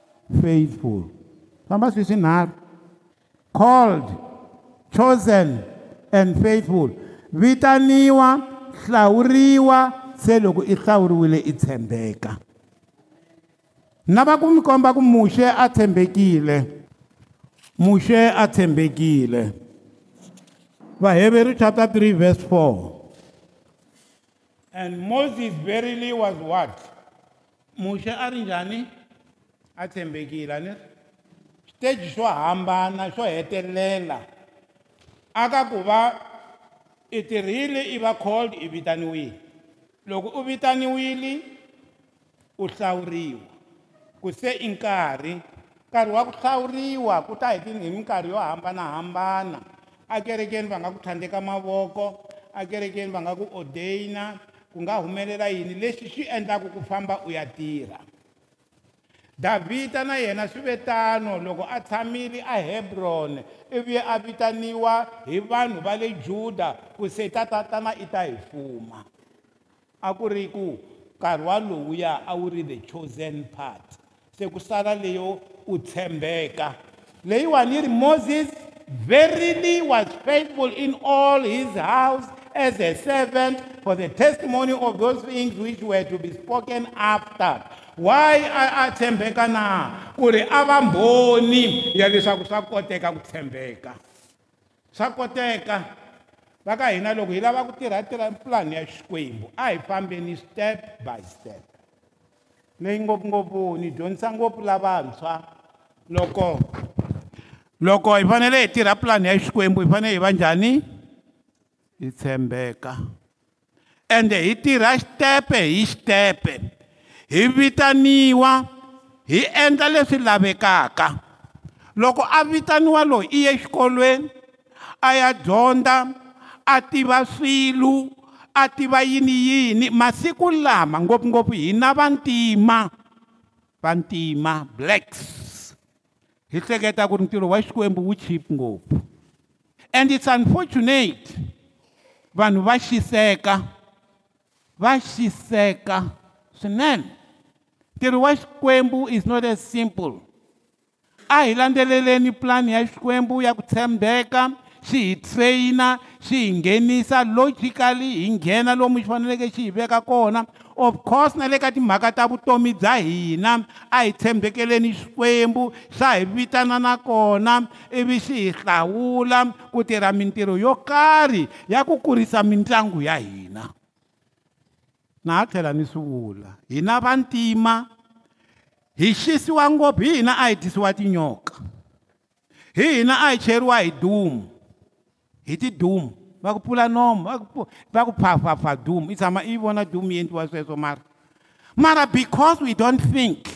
faithful famba swi swinharhu called chosen and faithful vitaniwa hlawuriwa se loko i hlawuriwile i tshembeka na va ku mi komba ku muxe a tshembekile mushe a tshembekile vaheveri chapter 3 verse 4 and moses verily was what mushe a ri njhani a tshembekile a ni switeji swo hambana swo hetelela a ka ku va i tirhile i va called i vitaniwile loko u vitaniwile u hlawuriwa ku se i nkarhi nkarhi wa ku hlawuriwa ku ta hi minkarhi yo hambanahambana akerekeni va nga ku tlhandleka mavoko akerekeni va nga ku odeyina ku nga humelela yini leswi swi endlaka ku famba u ya tirha davhida na yena swi ve tano loko a tshamile a hebron ivi a vitaniwa hi vanhu va le juda ku se tatatana i ta hi fuma a ku ri ku nkarhi wa lowuya a wu ri the chosen part se ku sala leyo u tshembeka leyiwani yi ri moses verily was faithful in all his house as a servant for the testimony of those things which were to be spoken after why a tshembeka na ku ri a va mbhoni ya leswaku swa koteka ku tshembeka swa koteka va ka hina loko hi lava ku tirhatirha pulani ya xikwembu a hi fambeni step by step leyi ngopfungopfu ni dyondzisa ngopfu lavantshwa loko loko hi fanele hi tirha pulani ya xikwembu hi fanele hi va njhani hi tshembeka ende hi tirha xitepe hi xitepe hi vitaniwa hi endla leswi lavekaka loko a vitaniwa loyi i ye xikolweni a ya dyondza a tiva swilo a tiva yini yini masiku lama ngopfungopfu hi na vantima vantima blacks hi hleketa ku ri ntirho wa xikwembu wu chip ngopfu and it's unfortunate vanhu va xiseka va xiseka swinene ntirho wa xikwembu is not as simple a hi landzeleleni pulani ya xikwembu ya ku tshembeka xi hi traina xi hi nghenisa logically hi nghena lomu xi faneleke xi hi veka kona of course na le ka timhaka ta vutomi bya hina a hi tshembekeleni xikwembu xa hi vitana na kona ivi xi hi hlawula ku tirha mintirho yo karhi ya ku kurisa mitlangu ya hina na ha tlhela ni swi vula hina vantima hi xisiwa ngopfu hi hina a hi tisiwa tinyoka hi hina a hi cheriwa hi dumu hi ti doom va ku pfula nomo va ku va ku phaphaphapha doom i tshama i vona doom yi endliwa sweswo mara mara because we don't think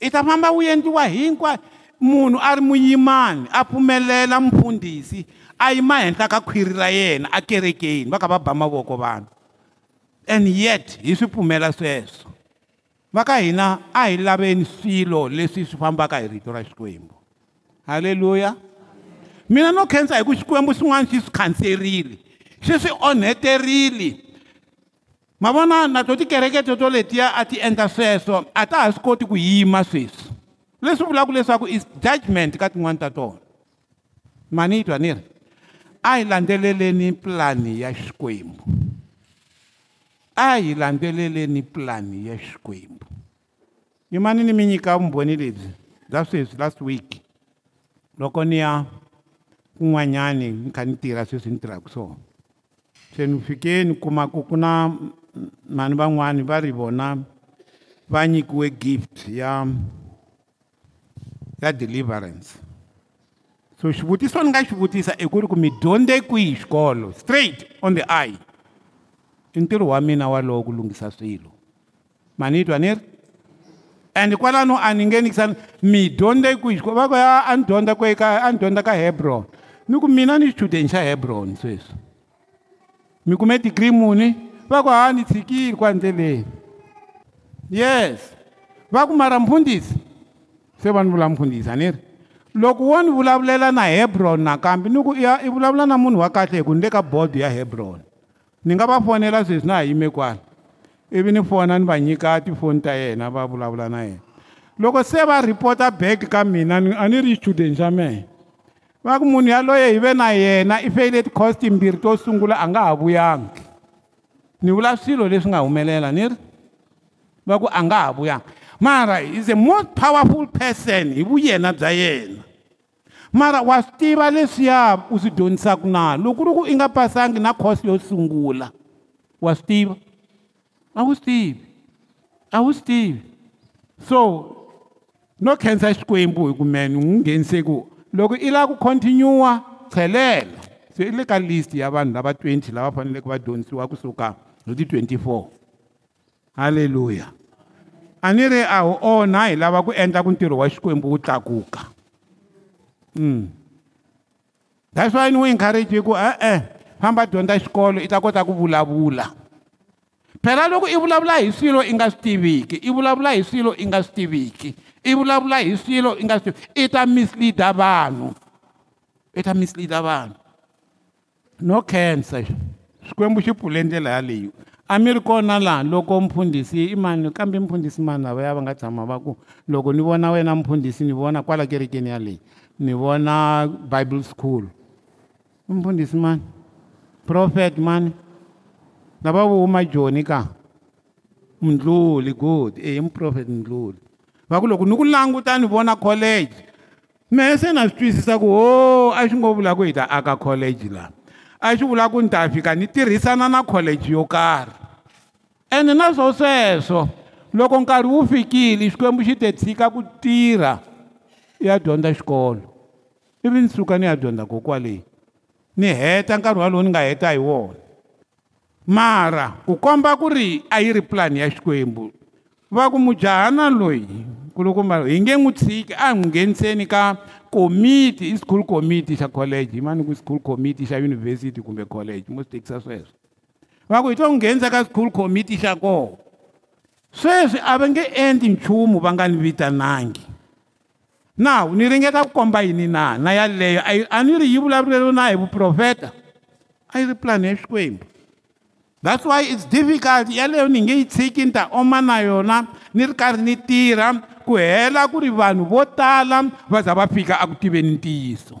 i ta famba wu endliwa hinkwayo munhu a ri muyimani a pfumelela mufundhisi a yima henhla ka khwiri ra yena a kerekeni va ka va ba mavoko vanhu and yet hi swi pfumela sweswo va ka hina a hi laveni swilo leswi swi fambaka hi rito ra xikwembu halleluya mina no khensa hi ku xikwembu xin'wana xi swi khanserile xi swi onheterile ma vona na to tikereke toto letiya a ti endla sweswo a ta ha swi koti ku yima sweswi leswi vulaka leswaku is judgment ka tin'wani ta tona mani yi twa ni ri a hi landzeleleni pulani ya xikwembu a hi landzeleleni pulani ya xikwembu yimani ni mi nyika vumbhoni lebyi bya sweswi last week loko ni ya kun'wanyani ni kha ni tirha sweswi ni tirhaka swona se ni fikeni kumaku ku na mani van'wani va ri vona va nyikiwe gift ya ya deliverance so xivutiso ni nga xi vutisa i ku ri ku mi dyondze kwihi xikolo straight on the eye i ntirho wa mina walowo ku lunghisa swilo mani yi twa ni ri and kwalano a ni nge nikisani mi dyondze kwihi xikolo va ku ya a ni dyondza ku eka a ni dyondza ka hebron mi ku mina ni xichudeni xa hebron sweswi mi kume digiri muni va ku ha ni tshikile kwa ndleleni yes va ku mara mfundhisi se va ni vula mfundhisi a ni ri loko wo ni vulavulela na hebron nakambe ni ku i vulavula na munhu wa kahle hi ku ni le ka bodo ya hebron ni nga va fonela sweswi na ha yime kwala ivi ni fona ni va nyika tifoni ta yena va vulavula na yena loko se va rhipota back ka mina a ni ri xichudeni xa mehe va ku munhu yaloye hi ve na yena i failed cost timbirhi to sungula a nga ha vuyangi ni vula swilo leswi nga humelela ni ri va ku a nga ha vuyangi mara is a most powerful person hi vuyena bya yena mara wa swi tiva leswiya u swi dyondzisaka na loko ku ri ku i nga pasangi na course yo sungula wa swi tiva a wu swi tivi a wu swi tivi so no khensa xikwembu hi ku mene u n'wi nghenise ku loko i lava ku continue tlhelela se i le ka list ya vanhu lava 20 lava faneleke va dyondzisiwa kusuka hi ti 24 halleluya a ni ri a wu onha hi lava ku endla ku ntirho wa xikwembu wu tlakuka mm. that's why ni wu encourage ku e-e famba dyondza xikolo i ta kota ku vulavula phela loko i vulavula hi swilo i nga swi tiviki i vulavula hi swilo i nga swi tiviki i vulavula hi swilo i nga swi i ta misleada vanhu i ta misleada vanhu no cancer xikwembu xi pfule ndlela yaleyo a mi ri kona laha loko mfundhisi i mani kambe mfundhisi mani lavaya va nga tshama va ku loko ni vona wena mfundhisi ni vona kwala kerekeni yaleyi ni vona bible school mfundhisi mani prophet mani lava vo huma joni ka mdluli good e eh, mprofet mdluli va ku loko ni ku languta ni vona college mehe se na swi twisisa ku ho oh, a xi ngo vula ku hi ta aka college laha a xi vula ku ni ta fika ni tirhisana na college yo karhi ene na swo sweswo loko nkarhi wu fikile xikwembu xi te tshika ku tirha ya dyondza xikolo ivi ni suka ni ya dyondza kokwa leyi ni heta nkarhi walowu ni nga heta hi wona mara ku komba ku ri a yi ri pulani ya xikwembu va ku mujahana loyi kulukumba hi nge n'wi tshiki a n'wi ngheniseni ka komiti i school committee xa college hi mani ku school committee xa yunivhesiti kumbe college mo swi tekisa sweswo va ku hi to n'wi nghenisa ka school committee xa kona sweswi a va nge endli nchumu va nga ni vitanangi naw ni ringeta ku komba yini na na yaleyo a ni ri yi vulavurelo na hi vuprofeta a yi ri pulani ya xikwembu that's why it's difficult yaleyo ni nge yi tshiki ni ta oma na yona ni ri karhi ni tirha ku hela ku ri vanhu vo tala va za va fika aku tiveni ntiyiso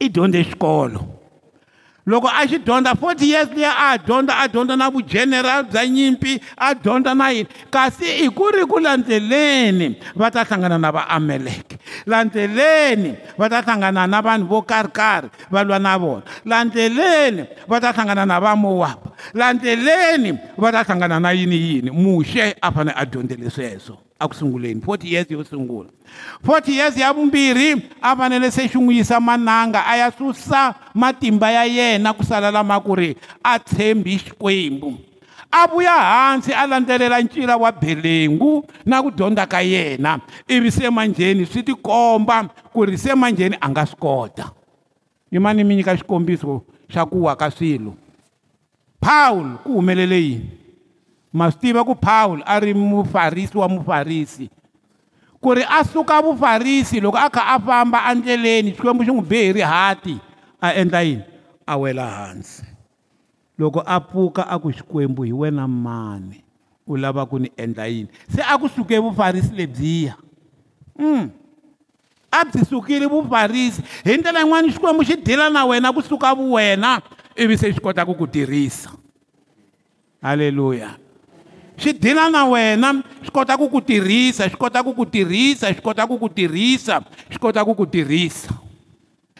i dyondze xikolo loko a xi dyondza forty years leyi a dyondza a dyondza na vugeneral bya nyimpi a dyondza na yini kasi i ku ri ku landzeleni va ta hlangana na vaameleke landzeleni va ta hlangana na vanhu vo karhikarhi va lwa na vona landzeleni va ta hlangana na vamowapa landzeleni va ta hlangana na yini yini muxe a fanele a dyondzele sweswo akusunguleni 40 years yo sungula 40 years ya vumbirhi a fanele se xin'wisa mananga a ya susa matimba ya yena ku sala lama ku ri a tshembi xikwembu a vuya hansi a landzelela ncila wa belengu na ku dyondza ka yena ivi se manjheni swi tikomba ku ri se manjheni a nga swi kota ni mani mi nyika xikombiso xa ku wa ka swilo pawulo ku humelele yini ma swi tiva ku phawulo a ri mufarisi wa mufarisi ku ri a suka vufarisi loko a kha a famba endleleni xikwembu xi n'wi bihe hi rihati a endla yini a wela hansi loko a pfuka a ku xikwembu hi wena mani u lava ku ni endla yini se a ku suke vufarisi lebyiya um a byi sukile vufarisi hi ndlela yin'wani xikwembu xi dila na wena kusuka vuwena ivi se xi kota ku ku tirhisa halleluya swi dila na wena swi kota ku ku tirhisa swi kota ku ku tirhisa swi kota ku ku tirhisa swi kota ku ku tirhisa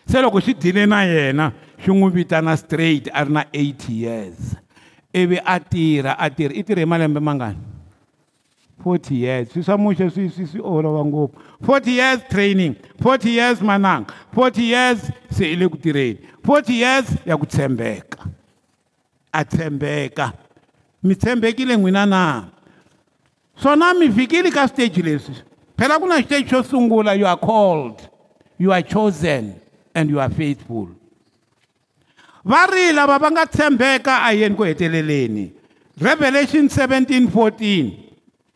se loko swi dile na yena swi n'wi vitana straight a ri na eight years ivi a tirha a tirha i tirhe hi malembe mangani forty years swi swa muxe swi swi swi olova ngopfu forty years training forty years mananga forty years se i le ku tirheni forty years ya ku tshembeka a tshembeka mi tshembekile n'wina na swona mi fikile ka switeji leswi phela ku na xiteji xo sungula you are called you are chosen and you are faithful va ri lava va nga tshembeka a yeni ku heteleleni revelation 1714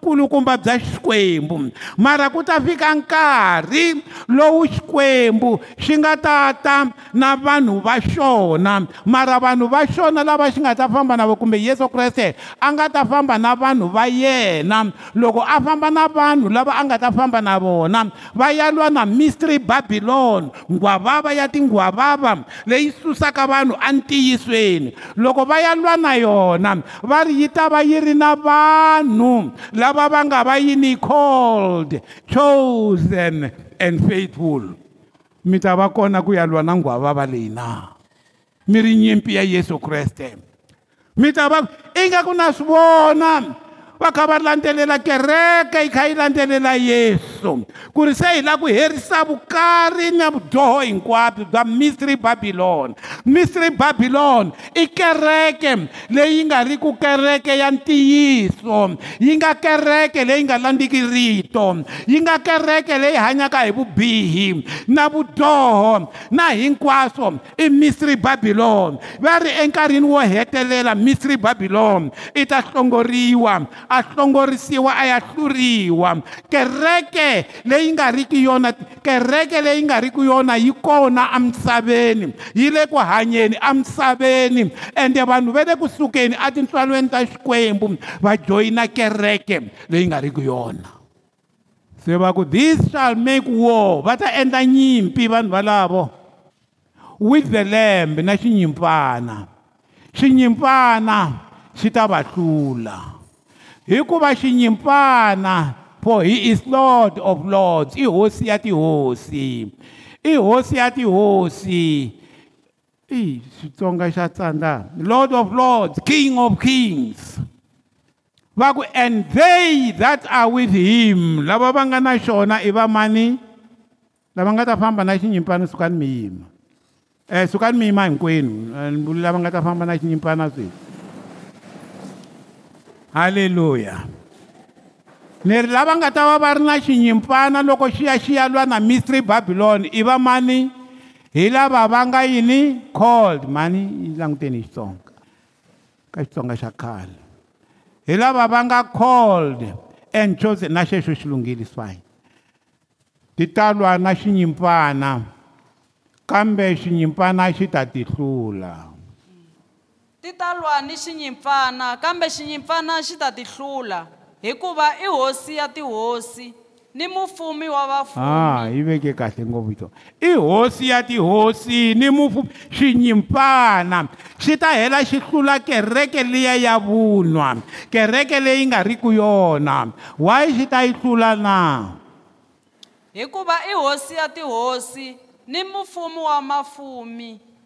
kulukumba bya xikwembu mara ku ta fika nkarhi lowu xikwembu xi nga ta ta na vanhu va xona mara vanhu va xona lava xi nga ta famba na vo kumbe yesu kreste a nga ta famba na vanhu va yena loko a famba na vanhu lava a nga ta famba na vona va ya lwa na mystry babilon nghwavava ya tinghwavava leyi susaka vanhu entiyisweni loko va ya lwa na yona va ri yi ta va yi ri na vanhu lava lava va nga va yini called chosen and faithful mi ta va kona ku ya lwa na nghwava va leyi na mi ri nyimpi ya yesu kreste mi ta va ingaku na swi vona vakava landzelela kereke yi kha yi landzelela yesu ku ri se hi lava ku herisa vukari na vudyoho hinkwabyo bya mistry babilon mistry babilon i kereke leyi nga ri ku kereke ya ntiyiso yi nga kereke leyi nga landziki rito yi nga kereke leyi hanyaka hi vubihi na vudyoho na hinkwaswo i mistry babilon va ri enkarhini wo hetelela mistry babilon i ta hlongoriwa a hlongorisiwa a ya hluriwa kereke leyi nga riki yona kereke leyi nga riki yona yi kona emisaveni yi le ku hanyeni emisaveni ende vanhu va le kusukeni etintswalweni ta xikwembu va joyina kereke leyi nga riki yona se va ku this shall make war va ta endla nyimpi vanhu valavo with the lamb na xinyimpana xinyimpana xi ta va hlula hikuva xinyimpana for he is lord of lords i hosi ya tihosi i hosi ya tihosi i xitsonga xa tsandza lord of lords king of kings va ku and they that are with him lava va nga na xona i va mani lava nga ta famba na xinyimpana sukani mi yima um eh, sukani mi yima hinkwenu eh, lava nga ta famba na xinyimpana sweswi haleluya leri lava nga ta va va ri na xinyimpana loko xi ya xi ya lwa na mystery babylon i va mani hi lava va nga yini called mani yi languteni hi xitsonga ka xitsonga xa khale hi lava va nga called and chosen na xexo xi lunghile swine ti ta lwa na xinyimpana kambe xinyimpana xi ta ti hlula ti ta lwa ni xinyimpfana kambe xinyimpfana xi ta ti hlula hikuva i hosi ya tihosi ni mufumi wa vafumi ah, yi veke kahle ngopfu to i hosi ya tihosi ni mufumi xinyimpfana xi ta hela xi hlula kereke liya ya vunwa kereke leyi nga ri ku yona why xi ta yi hlula na hikuva i hosi ya tihosi ni mufumi wa mafumi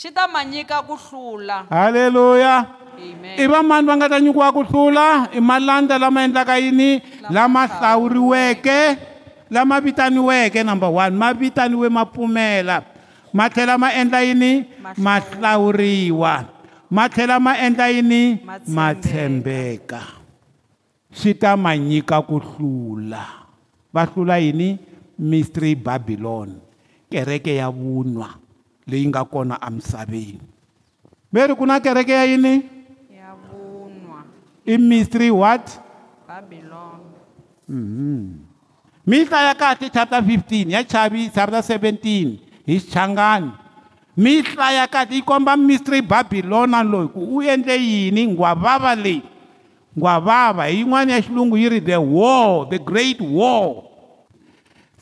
xi ta ma nyika ku hlula halleluya i vamani va nga ta nyikiwa ku hlula i malandza lama endlaka yini lama hlawuriweke lama vitaniweke number one ma vitaniwe ma pfumela ma tlhela ma endla yini ma hlawuriwa ma tlhela ma endla yini ma tshembeka swi ta ma nyika ku hlula va hlula yini mystery babylon kereke ya vunwa leyi nga kona emisaveni meri ku na kereke ya yini ya vunwa i mystery what babylon mm -hmm mihla ya kahle chapter 15 ya chavi chapter 17 hi xichangani mihla ya kahle yi komba mistry babilona loyi ku u endle yini ngwavava leyi ngwavava hi yin'wana ya xilungu yi ri the war the great war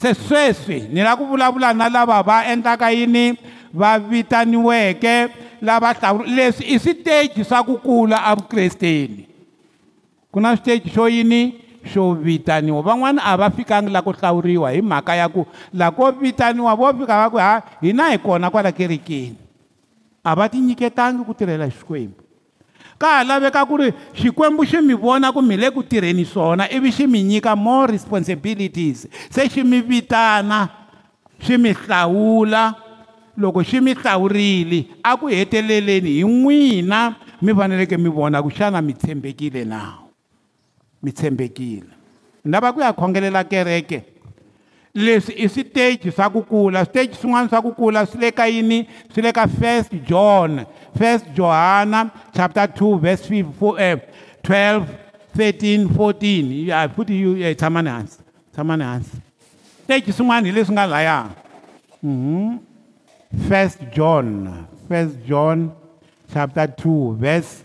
se sweswi ni lava ku vulavula na lava va endlaka yini va vitaniweke lava hlawula leswi i switeji swa ku kula avukresteni ku na switeji xo yini xo vitaniwa van'wana a va fikangi la ku hlawuriwa hi mhaka ya ku lako vitaniwa vo fika va ku ha hina hi kona kwala kerekeni a va ti nyiketangi ku tirhela hi xikwembu ka ha laveka ku ri xikwembu xi mi vona ku mi le ku tirheni swona ivi xi mi nyika more responsibilities se xi mi vitana xi mi hlawula loko xi mi hlawurile a ku heteleleni hi n'wina mi faneleke mi vona ku xana mi tshembekile nawu mitshembekile lava ku ya khongelela kereke leswi i switeji swa ku kula switeji swin'wana swa ku kula swi le ka yini swi le ka first john first johana chapter 2 vers 5, 4, eh, 12 13 14 yeah, futhi yeah, tshamani hansi tshamani hansi switeji swin'wana hi leswi nga laya mm -hmm. first john first john chapter 2 vers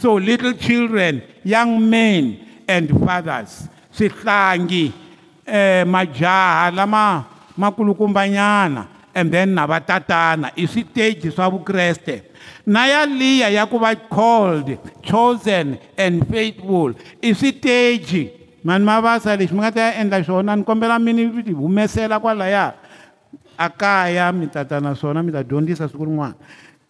so little children young men and fathers swihlangi so, eh majaha lama makulukumbanyana and then na vatatana i switeji swa vukreste na yaliya ya ku va called chosen and faithful i switeji mani mavasa lexi mi nga ta ya endla xona ni kombela mini ti humesela kwalaya a kaya mi tata naswona mi ta dyondzisa siku rin'wana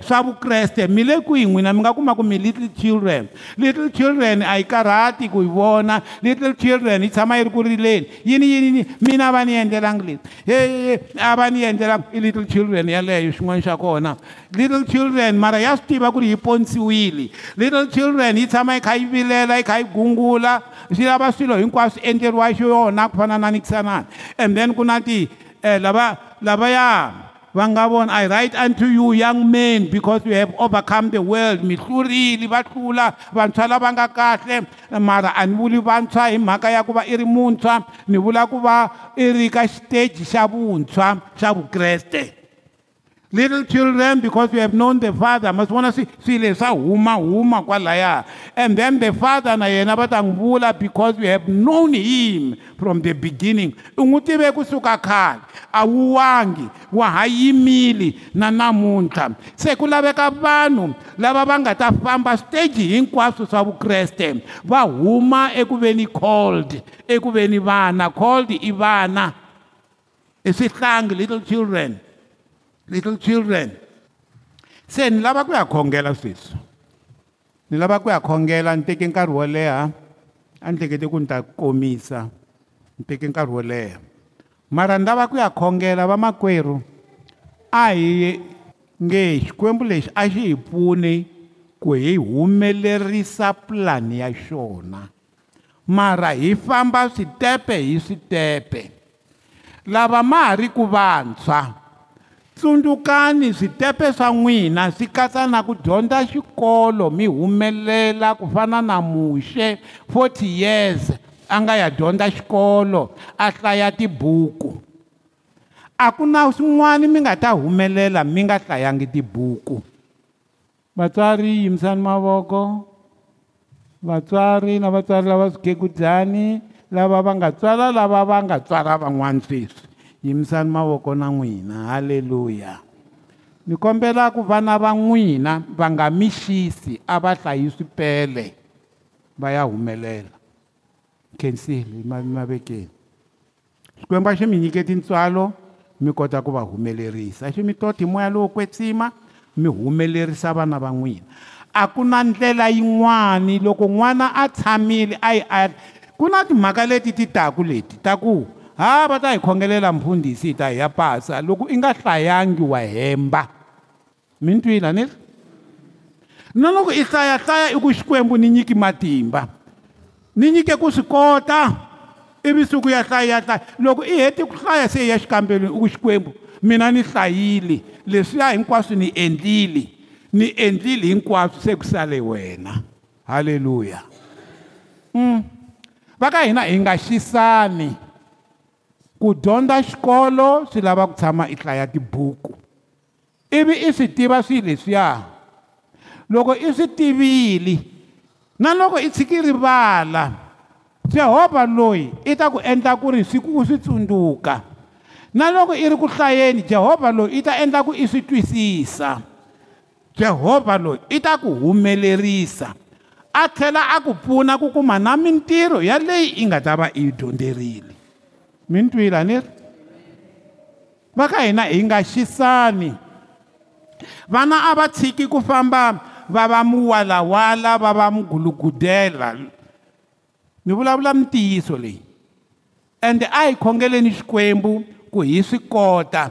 swa vukreste mi le kwihi n'wina mi nga kuma ku mi little children little children a yi karhati ku yi vona little children yi tshama yi ri ku rileni yini yinini mina a va ni endlelanga leswi e a va ni endlelanga i little children yeleyo xin'wana xa kona little children mara ya swi tiva ku ri yi ponisiwile little children yi tshama yi kha yi vilela yi kha yi gungula swi lava swilo hinkwaswo endleriwa xiyona ku fana na nikisanani and then ku na ti eh, lava lavaya vangavona i write unto you young men because you have overcome the world mihlurile vahlula vantshwa lava nga kahle mara a ni vuli vantshwa hi mhaka ya ku va i ri muntshwa ni vula ku va i ri ka xiteji xa vuntshwa xa vukreste little children because you have known the father ma swi vona swi swile swa humahuma kwalaya and then the father na yena va ta n'wi vula because you have known him from the beginning u n'wi tive kusuka khale a wuwangi wa ha yimile na namuntlha se ku laveka vanhu lava va nga ta famba switeji hinkwaswo swa vukreste va huma eku ve ni cold eku ve ni vana cold i vana i swihlangi little children little children se ni lava ku ya khongela sweswi ni lava ku ya khongela ni teke nkarhi wo leha a ni hlekete ku ni ta komisa ni teke nkarhi wo leha mara ni lava ku ya khongela vamakwerhu a hi nge xikwembu lexi a xi hi pfuni ku hi humelerisa pulani ya xona mara hi famba switepe hi switepe lava ma ha ri ku vantshwa tsundzukani switepe swa n'wina swi katsa na ku dyondza xikolo mi humelela ku fana na muxe 40 years a nga ya dyondza xikolo a hlaya tibuku a ku na swin'wana mi nga ta humelela mi nga hlayangi tibuku vatswari yimisani mavoko vatswari na vatswari lava swikekudzani lava va nga tswala lava va nga tswala van'wana sweswi yimisani mavoko na n'wina halleluya ni kombela ku vana va n'wina va nga mixisi a va hlayi swipele va ya humelela khensile mavekeni xikwembu a xi mi nyike tintswalo mi kota ku va humelerisa xi mi toti moya lowo kwetsima mi humelerisa vana va n'wina a ku na ndlela yin'wani loko n'wana a tshamile a yi a ku na timhaka leti ti taku leti ta ku ha va ta hi khongelela mfundhisi hi ta hi ya pasa loko i nga hlayangi wa hemba mi ni twila ni ri na loko i hlayahlaya i ku xikwembu ni nyiki matimba ni nyike ku swi kota ivi siku ya hlaya ya hlaya loko i heti ku hlaya se ya xikambelweni i ku xikwembu mina ni hlayile leswiya hinkwaswo ni endlile ni endlile hinkwaswo se ku sale wena halleluya mm. va ka hina hi nga xisani ku dyondza xikolo swi lava ku tshama i hlaya tibuku ivi i swi tiva swilo leswiya loko i swi tivile na loko i tshiki rivala jehovha loyi i ta ku endla ku ri siku u swi tsundzuka na loko i ri ku hlayeni jehovha loyi i ta endla ku i swi twisisa jehovha loyi i ta ku humelerisa a tlhela a ku pfuna ku kuma na mintirho yaleyi i nga ta va i yi dyondzerile mi ni twile a ni ri va ka hina hi nga xisani vana a va tshiki ku famba va va muwalawala va va mugulugudela ni vulavula mintiyiso leyi ende a hi khongeleni xikwembu ku hi swi kota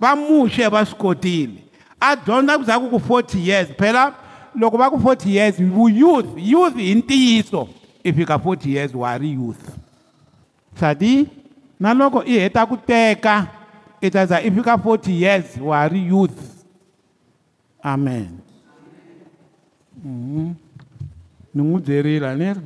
va muxe va swi kotile a dyondza ku zaku ku 40 years phela loko va ku 40 years vuyouth youth hi ntiyiso i fika 40 years wa ha ri youth sadi na loko i heta ku teka i ta za i fika 40 years wa ha ri youth amen mhm. ni n'wi byerile ni ri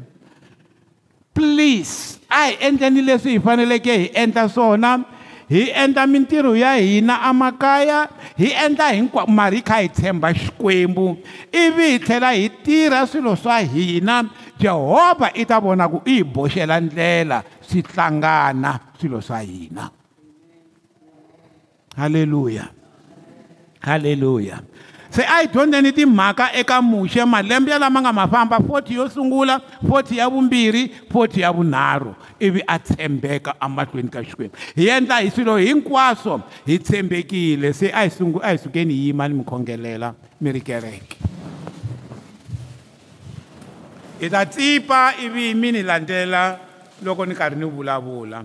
please a hi endleni leswi hi faneleke hi endla swona mm -hmm. hi endla mintirho ya hina amakaya hi endla hinkwao mari hi kha hi tshemba xikwembu ivi hi tlhela hi tirha swilo swa hina jehovha i ta vona ku i hi boxela ndlela swi tlangana swilo swa hina halleluya halleluya se a hi dyondzeni timhaka eka muxe malembe lama nga ma famba 40 yo sungula 40 ya vumbirhi 40 ya vunharhu ivi a tshembeka amahlweni ka xikwembu hi endla hi swilo hinkwaswo hi tshembekile se a hi sungu a hi sukeni hi yima ni mi khongelela mi ri kereke hi ta tsipa ivi mi ni landzelela loko ni karhi ni vulavula